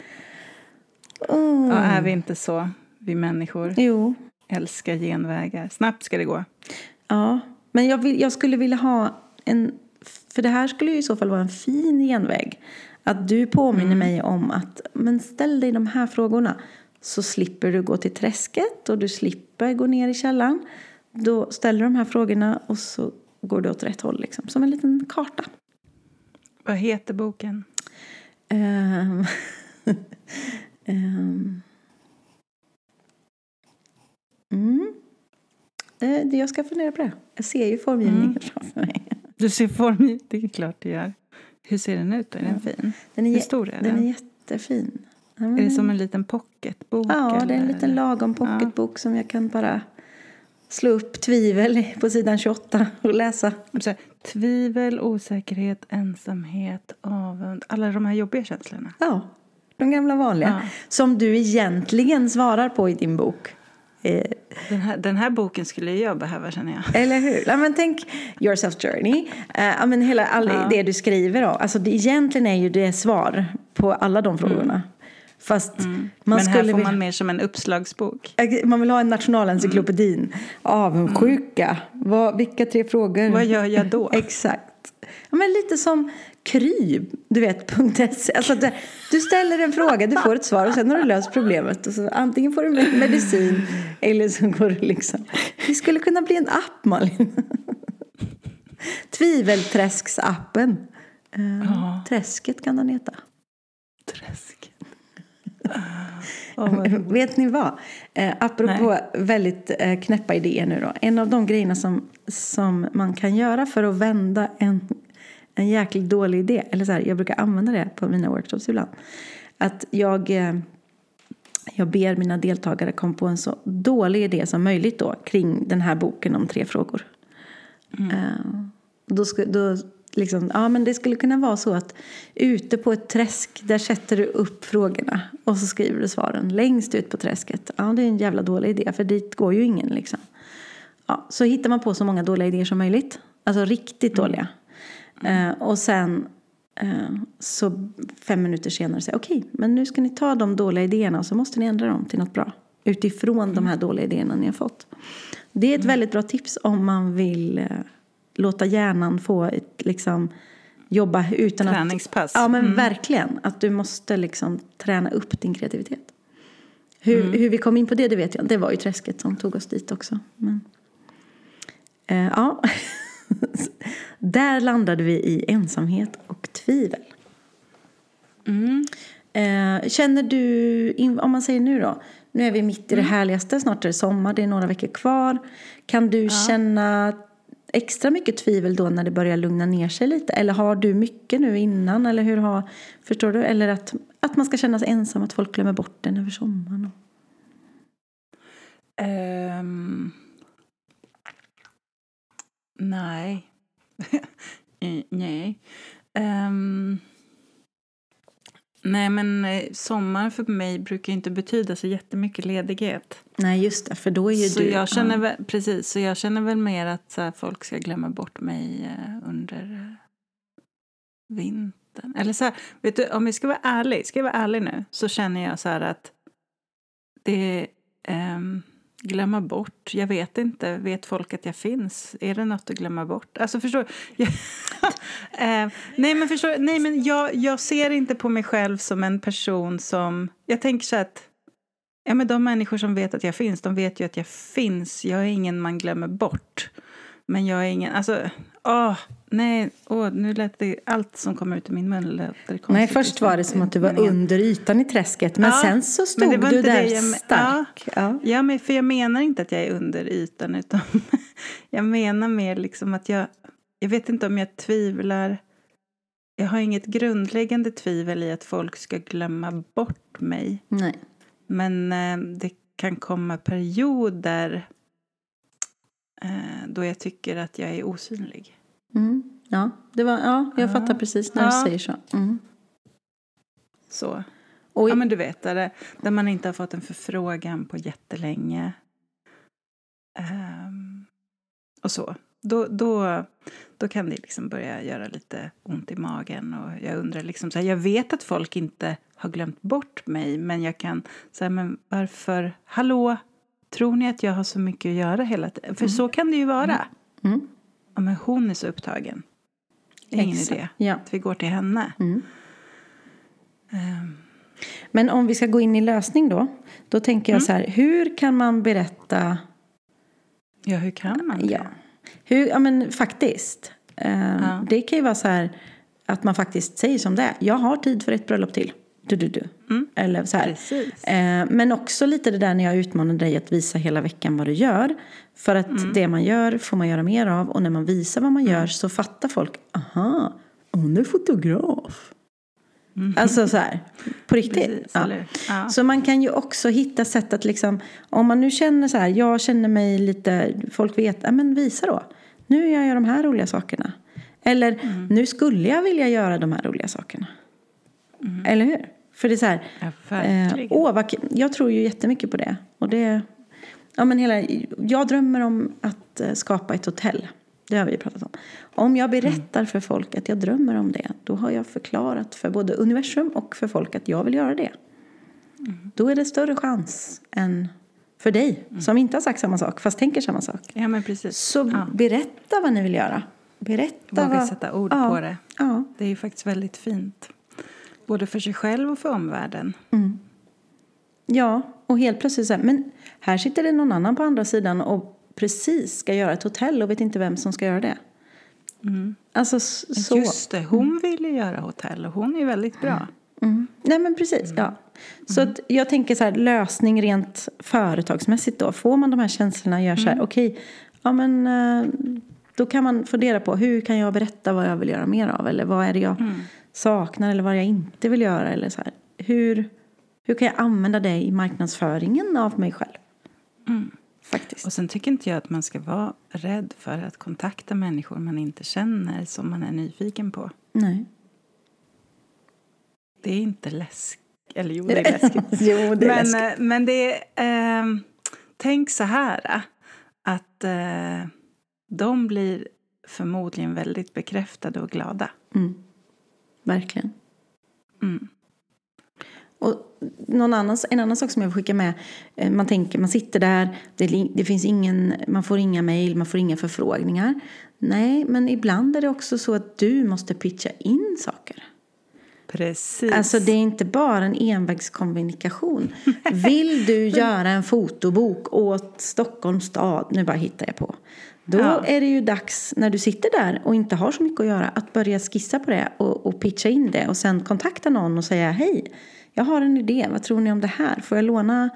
oh.
Ja, är vi inte så, vi människor?
Jo,
Älskar genvägar. Snabbt ska det gå.
Ja, men jag, vill, jag skulle vilja ha en... För det här skulle ju i så fall vara en fin genväg. Att du påminner mig om att men ställ dig de här frågorna. Så slipper du gå till träsket och du slipper gå ner i källaren. Då ställer du de här frågorna och så går du åt rätt håll. Liksom, som en liten karta.
Vad heter boken?
Ehm, ehm. Mm. Eh, Jag ska fundera på det. Jag ser ju formgivningen framför mig.
Du ser form Det är klart du gör. Hur ser den ut? då? Är den fin?
Den är,
Hur stor är
den
den?
är jättefin. Ja,
Är det som en liten pocketbok?
Ja, det är en
eller?
liten lagom pocketbok som jag kan bara slå upp tvivel på sidan 28 och läsa.
Så tvivel, osäkerhet, ensamhet, avund. Alla de här jobbiga känslorna.
Ja, de gamla vanliga.
Ja.
Som du egentligen svarar på i din bok. Eh,
Den här, den här boken skulle jag behöva känner jag.
eller hur? Ja, men tänk Your Self Journey. Eh, ja, men hela all,
Ja.
det du skriver. Då. Alltså, det, egentligen är ju det svar på alla de frågorna. Fast man
Mm. Men här
skulle
får
vilja-
man mer som en uppslagsbok.
Man vill ha en nationalencyklopedin. Avundsjuka. Vad, vilka tre frågor?
Vad gör jag då?
Exakt. Ja, men lite som Kry, du vet, .se. Alltså, det, du ställer en fråga, du får ett svar och sen har du löst problemet. Och så, antingen får du med- medicin eller så går du liksom... Det skulle kunna bli en app, Malin. Tvivelträsksappen. Uh,
Ja.
Träsket kan den heta.
Träsk. Åh, vad roligt.
Vet ni vad? Eh, apropå väldigt eh, knäppa idéer nu då. En av de grejerna som, som man kan göra för att vända en, en jäkligt dålig idé. Eller så här, jag brukar använda det på mina workshops ibland. Att jag, eh, jag ber mina deltagare komma på en så dålig idé som möjligt då kring den här boken om tre frågor. Eh, då, då liksom, ja, men det skulle kunna vara så att ute på ett träsk där sätter du upp frågorna och så skriver du svaren längst ut på träsket. Ja, det är en jävla dålig idé för dit går ju ingen liksom. Ja, så hittar man på så många dåliga idéer som möjligt. Alltså riktigt dåliga. Eh, och sen eh, så fem minuter senare säger okej, men nu ska ni ta de dåliga idéerna och så måste ni ändra dem till något bra. Utifrån de här dåliga idéerna ni har fått. Det är ett väldigt bra tips om man vill eh, låta hjärnan få ett, liksom, jobba utan att...
Träningspass.
Ja, men
Mm.
verkligen. Att du måste liksom träna upp din kreativitet. Hur, hur vi kom in på det, det vet jag. Det var ju träsket som tog oss dit också. Men, eh, ja. Där landade vi i ensamhet och tvivel.
Mm.
Eh, känner du, om man säger nu då, nu är vi mitt i det härligaste, snart är det sommar, det är några veckor kvar. Kan du känna extra mycket tvivel då när det börjar lugna ner sig lite? Eller har du mycket nu innan? Eller hur har, förstår du? Eller att, att man ska känna sig ensam, att folk glömmer bort den över sommaren?
Ehm, nej. Nej. Ehm, nej, men eh, sommar för mig brukar inte betyda så jättemycket ledighet.
Nej, just det, för då är ju
Så
du...
jag känner
ja.
väl, precis, så jag känner väl mer att så här, folk ska glömma bort mig eh, under eh, vintern. Eller så här, vet du, om vi ska vara ärlig, ska jag vara ärlig nu, så känner jag så här att det ehm, glömma bort, jag vet inte, vet folk att jag finns? Är det något att glömma bort? Alltså förstår jag, eh, Nej men förstår nej men jag, jag ser inte på mig själv som en person som, jag tänker så att Ja, men de människor som vet att jag finns, de vet ju att jag finns. Jag är ingen man glömmer bort. Men jag är ingen... Alltså, åh, nej, åh, nu lät det... Allt som kommer ut ur min mun lät konstigt.
Nej, först var det som att du var under ytan i träsket. Men
Ja,
sen så stod
det
du
inte
där
det jag
stark. Ja.
Ja, men för jag menar inte att jag är under ytan utan jag menar mer liksom att jag, jag vet inte om jag tvivlar. Jag har inget grundläggande tvivel i att folk ska glömma bort mig.
Nej.
Men eh, det kan komma perioder eh, då jag tycker att jag är osynlig.
Mm. Ja, det var, ja, jag
Ja.
fattar precis när
Ja.
du säger så. Mm.
Så.
Och,
Ja, men du vet, där, där man inte har fått en förfrågan på jättelänge. Ehm, och så. Då, då, då kan det liksom börja göra lite ont i magen. Och jag undrar liksom, så här, jag vet att folk inte har glömt bort mig. Men jag kan säga, men varför, hallå, tror ni att jag har så mycket att göra hela tiden? För så kan det ju vara.
Mm.
Ja, men hon är så upptagen. Det är ingen
Exakt.
idé
Ja.
att vi går till henne.
Mm.
Ehm,
Men om vi ska gå in i lösning då. Då tänker jag
Mm.
så här, hur kan man berätta
ja, hur kan man det?
Ja, Hur, ja men faktiskt. Eh,
Ja.
Det kan ju vara så här att man faktiskt säger som det är. Jag har tid för ett bröllop till. Du, du, du.
Mm.
Eller så här. Eh, men också lite det där när jag utmanar dig att visa hela veckan vad du gör. För att
Mm.
det man gör får man göra mer av. Och när man visar vad man gör så fattar folk. Aha, hon är fotograf. Alltså så här, på riktigt.
Mm. Precis,
Ja.
Ja.
Så man kan ju också hitta sätt att liksom, om man nu känner så här, jag känner mig lite, folk vet, ja men visa då. Nu gör jag de här roliga sakerna. Eller
Mm.
nu skulle jag vilja göra de här roliga sakerna. Eller hur? För det är så här,
Ja,
eh, åh, vad, jag tror ju jättemycket på det. Och det, ja men hela, jag drömmer om att eh, skapa ett hotell. Det har vi pratat om. Om jag berättar för folk att jag drömmer om det, då har jag förklarat för både universum och för folk att jag vill göra det. Då är det större chans än för dig som inte har sagt samma sak fast tänker samma sak.
Ja, men precis.
Så
Ja.
berätta vad ni vill göra. Berätta
Våga
vad...
sätta ord
ja,
på det.
Ja.
Det är ju faktiskt väldigt fint. Både för sig själv och för omvärlden.
ja, och helt plötsligt så här, men här sitter det någon annan på andra sidan och precis ska göra ett hotell och vet inte vem som ska göra det. Alltså s- så.
Just det, hon vill ju göra hotell och hon är väldigt bra.
Mm. Nej men precis, ja. Så att jag tänker så här, lösning rent företagsmässigt då. Får man de här känslorna, gör så här, okej, ja men eh, då kan man fundera på hur kan jag berätta vad jag vill göra mer av? Eller vad är det jag saknar eller vad jag inte vill göra? Eller så här, hur, hur kan jag använda det i marknadsföringen av mig själv? Faktiskt.
Och sen tycker inte jag att man ska vara rädd för att kontakta människor man inte känner som man är nyfiken på.
Nej.
Det är inte läskigt. Eller jo, det är läskigt.
jo, det är
men,
läskigt.
eh, men det är... ehm, tänk så här. eh, Att eh, de blir förmodligen väldigt bekräftade och glada.
Mm. Verkligen.
Mm.
Och någon annan, en annan sak som jag vill skicka med. eh, Man tänker, man sitter där, det, det finns ingen, man får inga mejl, man får inga förfrågningar. Nej, men ibland är det också så att du måste pitcha in saker.
Precis.
Alltså det är inte bara en envägskommunikation. Vill du göra en fotobok åt Stockholms stad, nu bara hittar jag på. Då
Ja.
är det ju dags, när du sitter där och inte har så mycket att göra, att börja skissa på det och, och pitcha in det. Och sen kontakta någon och säga hej, jag har en idé, vad tror ni om det här? Får jag låna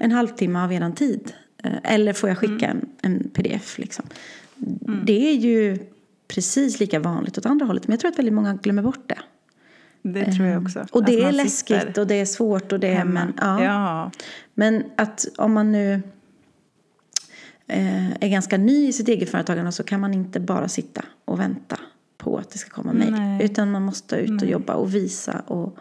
en halvtimme av er tid? Eh, Eller får jag skicka en, en pdf liksom? Det är ju precis lika vanligt åt andra hållet, men jag tror att väldigt många glömmer bort det.
det tror jag också.
Ehm, Och det är läskigt och det är svårt och det är, men, ja.
ja.
men att om man nu eh, är ganska ny i sitt eget företagande så kan man inte bara sitta och vänta på att det ska komma mejl.
Nej.
Utan man måste ut och jobba och visa. Och,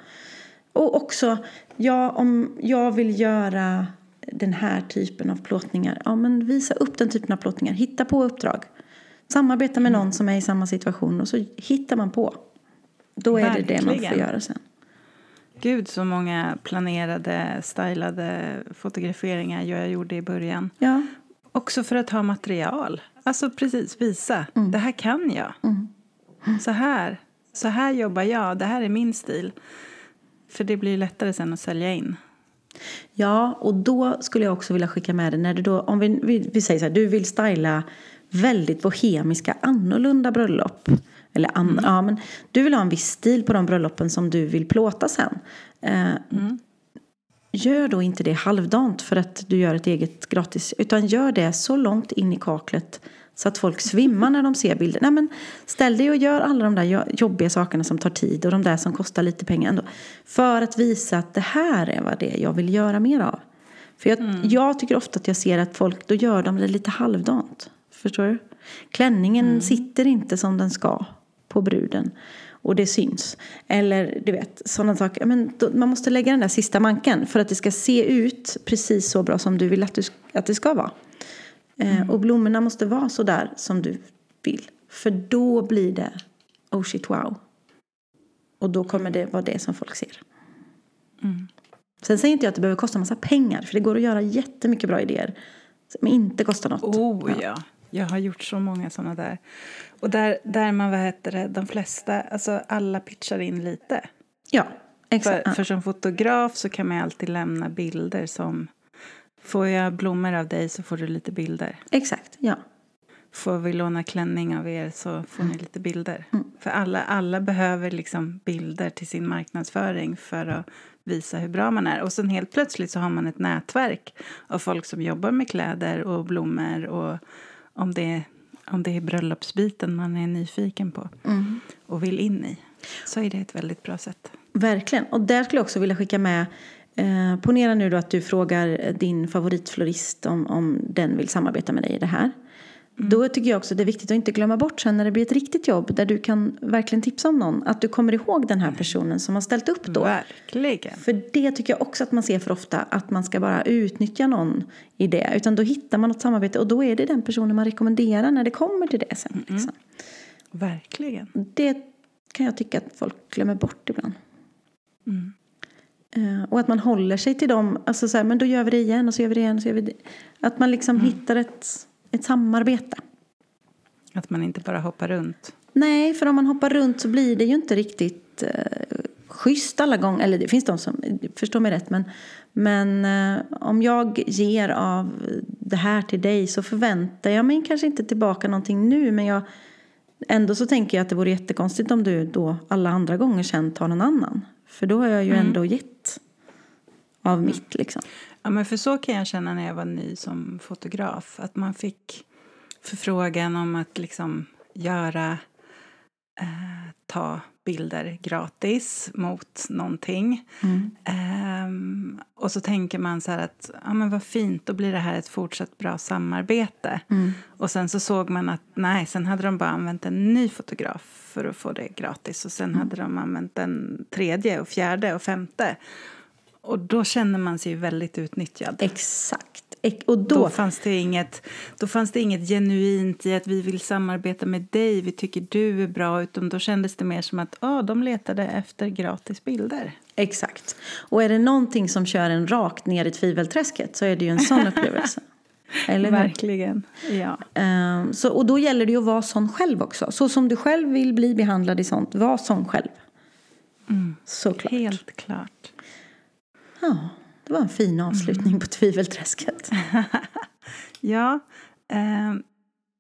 och också, ja, om jag vill göra den här typen av plåtningar, ja men visa upp den typen av plåtningar. Hitta på uppdrag. Samarbeta med någon som är i samma situation och så hittar man på. Då är det det man får
Verkligen.
göra sen.
Gud, så många planerade, stylade fotograferingar jag gjorde i början.
Ja,
Också för att ha material. Alltså precis, visa.
Mm.
Det här kan jag. Så här. Så här jobbar jag. Det här är min stil. För det blir lättare sen att sälja in.
Ja, och då skulle jag också vilja skicka med dig när du då, om vi, vi, vi säger så här, du vill styla väldigt bohemiska, annorlunda bröllop. Eller an,
Mm.
ja, men du vill ha en viss stil på de bröllopen som du vill plåta sen. Eh,
Mm.
Gör då inte det halvdant för att du gör ett eget gratis. Utan gör det så långt in i kaklet så att folk svimmar när de ser bilder. Nej, men ställ dig och gör alla de där jo- jobbiga sakerna som tar tid och de där som kostar lite pengar ändå. För att visa att det här är vad det är jag vill göra mer av. För jag, jag tycker ofta att jag ser att folk, då gör de det lite halvdant. Förstår du? Klänningen sitter inte som den ska på bruden. Och det syns. Eller du vet, sådana saker. Men då, man måste lägga den där sista manken för att det ska se ut precis så bra som du vill att, du, att det ska vara. Eh, och blommorna måste vara så där som du vill. För då blir det oh shit wow. Och då kommer det vara det som folk ser. Sen säger inte jag att det behöver kosta massa pengar. För det går att göra jättemycket bra idéer. Som inte kostar något.
Oh ja. Jag har gjort så många såna där. Och där, där man, vad heter det, de flesta, alltså alla pitchar in lite.
Ja, exakt.
För, för som fotograf så kan man alltid lämna bilder som Får jag blommor av dig så får du lite bilder.
Exakt, ja.
Får vi låna klänning av er så får ni lite bilder. För alla, alla behöver liksom bilder till sin marknadsföring för att visa hur bra man är. Och sen helt plötsligt så har man ett nätverk av folk som jobbar med kläder och blommor och om det, om det är bröllopsbiten man är nyfiken på och vill in i så är det ett väldigt bra sätt.
Verkligen. Och där skulle jag också vilja skicka med eh, Ponera nu då att du frågar din favoritflorist om, om den vill samarbeta med dig i det här. Då tycker jag också det är viktigt att inte glömma bort sen när det blir ett riktigt jobb där du kan verkligen tipsa om någon. Att du kommer ihåg den här personen som har ställt upp då.
Verkligen.
För det tycker jag också att man ser för ofta, att man ska bara utnyttja någon i det. Utan då hittar man något samarbete och då är det den personen man rekommenderar när det kommer till det sen. Liksom.
Verkligen.
Det kan jag tycka att folk glömmer bort ibland. Eh, och att man håller sig till dem, alltså så här, men då gör vi det igen och så gör vi det igen och så gör vi det. Att man liksom hittar ett, ett samarbete.
Att man inte bara hoppar runt.
Nej, för om man hoppar runt så blir det ju inte riktigt eh, schysst alla gånger. Eller det finns de som, förstår mig rätt, men, men eh, om jag ger av det här till dig så förväntar jag mig kanske inte tillbaka någonting nu, men jag, ändå så tänker jag att det vore jättekonstigt om du då alla andra gånger sen tar någon annan. För då har jag ju ändå gett av mitt liksom.
Ja, men för så kan jag känna när jag var ny som fotograf. Att man fick förfrågan om att liksom göra, eh, ta bilder gratis mot någonting. Ehm, och så tänker man så här att ja, men vad fint, då blir det här ett fortsatt bra samarbete. Och sen så såg man att nej, sen hade de bara använt en ny fotograf för att få det gratis. Och sen hade de använt en tredje och fjärde och femte. Och då känner man sig väldigt utnyttjad.
Exakt. Ex- Och
Då,
då,
fanns det inget, då fanns det inget genuint i att vi vill samarbeta med dig, vi tycker du är bra, utan då kändes det mer som att oh, de letade efter gratis bilder.
Exakt. Och är det någonting som kör en rakt ner i tvivelträsket så är det ju en sån upplevelse. Eller?
Verkligen. Ja.
Ehm, så, och då gäller det ju att vara sån själv också. Så som du själv vill bli behandlad i sånt, var sån själv. Såklart.
Helt klart.
Ja, det var en fin avslutning på tvivelträsket.
Ja, ehm,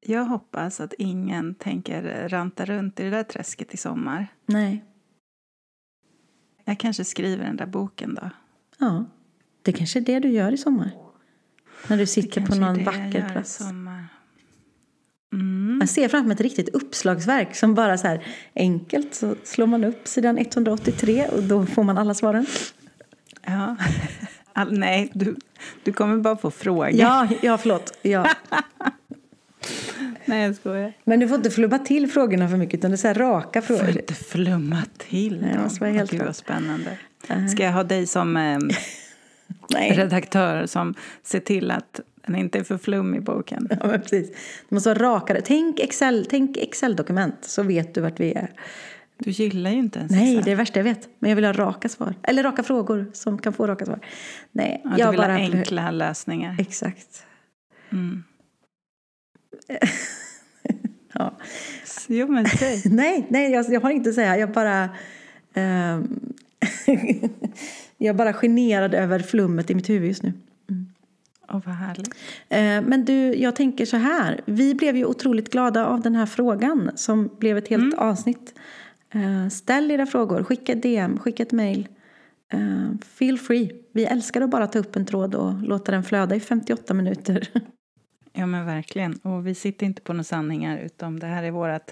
jag hoppas att ingen tänker ranta runt i det där träsket i sommar.
Nej,
Jag kanske skriver den där boken då.
ja. Det kanske är det du gör i sommar. När du sitter på någon vacker plats.
Mm.
Jag ser framför mig ett riktigt uppslagsverk som bara så här enkelt så slår man upp sidan 183 och då får man alla svaren.
Ja. All, nej, du, du kommer bara få frågor.
Ja, ja förlåt. Ja.
Nej, jag skojar.
Men du får inte flubba till frågorna för mycket utan det är så här raka
Får
frågor.
inte flumma till
Nej, måste vara helt
Gud, vad spännande. Ska jag ha dig som eh, redaktör som ser till att den inte är för flummig i boken?
Ja, precis. Det måste vara rakare. Tänk Excel, tänk Excel-dokument så vet du vart vi är.
Du gillar ju inte ens
Nej, det är det värsta jag vet. Men jag vill ha raka svar. Eller raka frågor som kan få raka svar. Nej,
ja, du
jag
vill
bara...
ha enkla lösningar.
Exakt.
Mm.
Ja.
Jo, men säg.
Nej, nej jag, jag har inte att säga. Jag bara... ehm, jag bara generad över flummet i mitt huvud just nu.
Och vad härligt.
Eh, Men du, jag tänker så här. Vi blev ju otroligt glada av den här frågan som blev ett helt avsnitt. Eh, Ställ era frågor, skicka ett DM, skicka ett mail. Eh, Feel free. Vi älskar att bara ta upp en tråd och låta den flöda i 58 minuter.
Ja men verkligen. Och vi sitter inte på några sanningar utan det här är vårt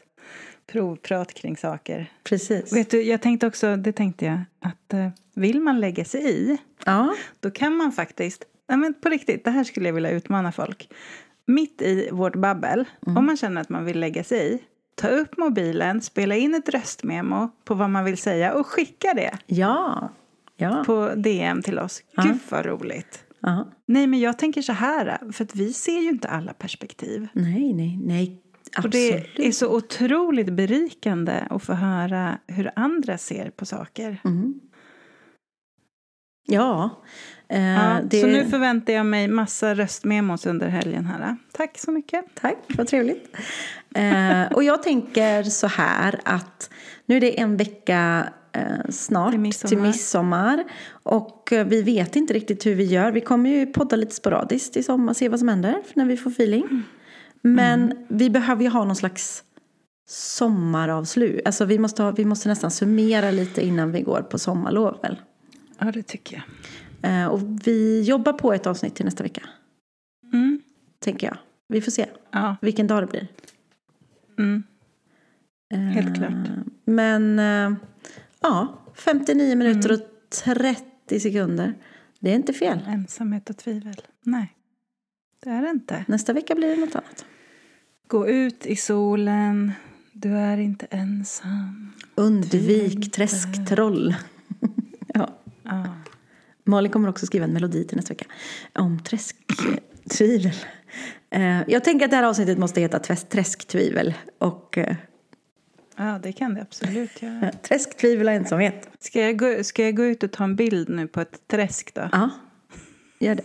provprat kring saker.
Precis.
Vet du, jag tänkte också, det tänkte jag, att eh, vill man lägga sig i,
Ja,
då kan man faktiskt, nej men på riktigt, det här skulle jag vilja utmana folk. Mitt i vårt babbel, om man känner att man vill lägga sig i, ta upp mobilen, spela in ett röstmemo på vad man vill säga och skicka det
ja, ja.
på DM till oss. Gud vad roligt.
ja.
Nej men jag tänker så här, för att vi ser ju inte alla perspektiv.
Nej, nej, nej.
Och
Absolut.
det är så otroligt berikande att få höra hur andra ser på saker.
Mm. Ja. Eh,
Ja,
det...
Så nu förväntar jag mig massa röstmemos under helgen här. Tack så mycket.
Tack, vad trevligt. Eh, och jag tänker så här att nu är det en vecka eh, snart
Till
till
midsommar.
midsommar. Och eh, vi vet inte riktigt hur vi gör. Vi kommer ju podda lite sporadiskt i sommar, se vad som händer när vi får feeling. Men vi behöver ju ha någon slags sommaravslut. Alltså vi måste, ha, vi måste nästan summera lite innan vi går på sommarlov väl?
Ja, det tycker jag.
Eh, och vi jobbar på ett avsnitt till nästa vecka,
Mm.
tänker jag. Vi får se
Ja.
vilken dag det blir.
Mm. Helt
Eh,
klart.
Men eh, ja, 59 minuter
Mm.
och 30 sekunder. Det är inte fel.
Ensamhet och tvivel. Nej, det är det inte.
Nästa vecka blir det något annat.
Gå ut i solen. Du är inte ensam.
Undvik träsktroll. ja.
Ja.
Malin kommer också skriva en melodi till nästa vecka. Om träsktvivel. Eh, jag tänker att det här avsnittet måste heta träsk- Träsktvivel. Och eh,
ja, det kan det absolut göra.
träsktvivel och ensamhet.
Ska jag, gå, ska jag gå ut och ta en bild nu på ett träsk då?
Ja, gör det.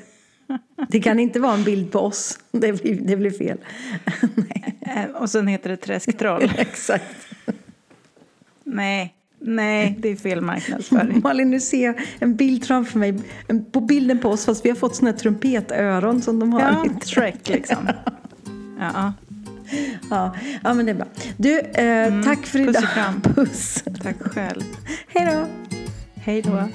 Det kan inte vara en bild på oss. Det blir, det blir fel. Nej,
Eh, Och sen heter det träsktroll.
exakt.
nej, nej, det är fel marknadsföring.
Malin, nu ser jag en bild framför mig. På bilden på oss, fast vi har fått såna här trumpetöron som de har.
Ja. Shrek liksom. Ja,
Ja, ja, men det är bra. Du, eh, tack för
Puss
idag.
kram.
Puss.
tack själv.
Hej då.
Hej då.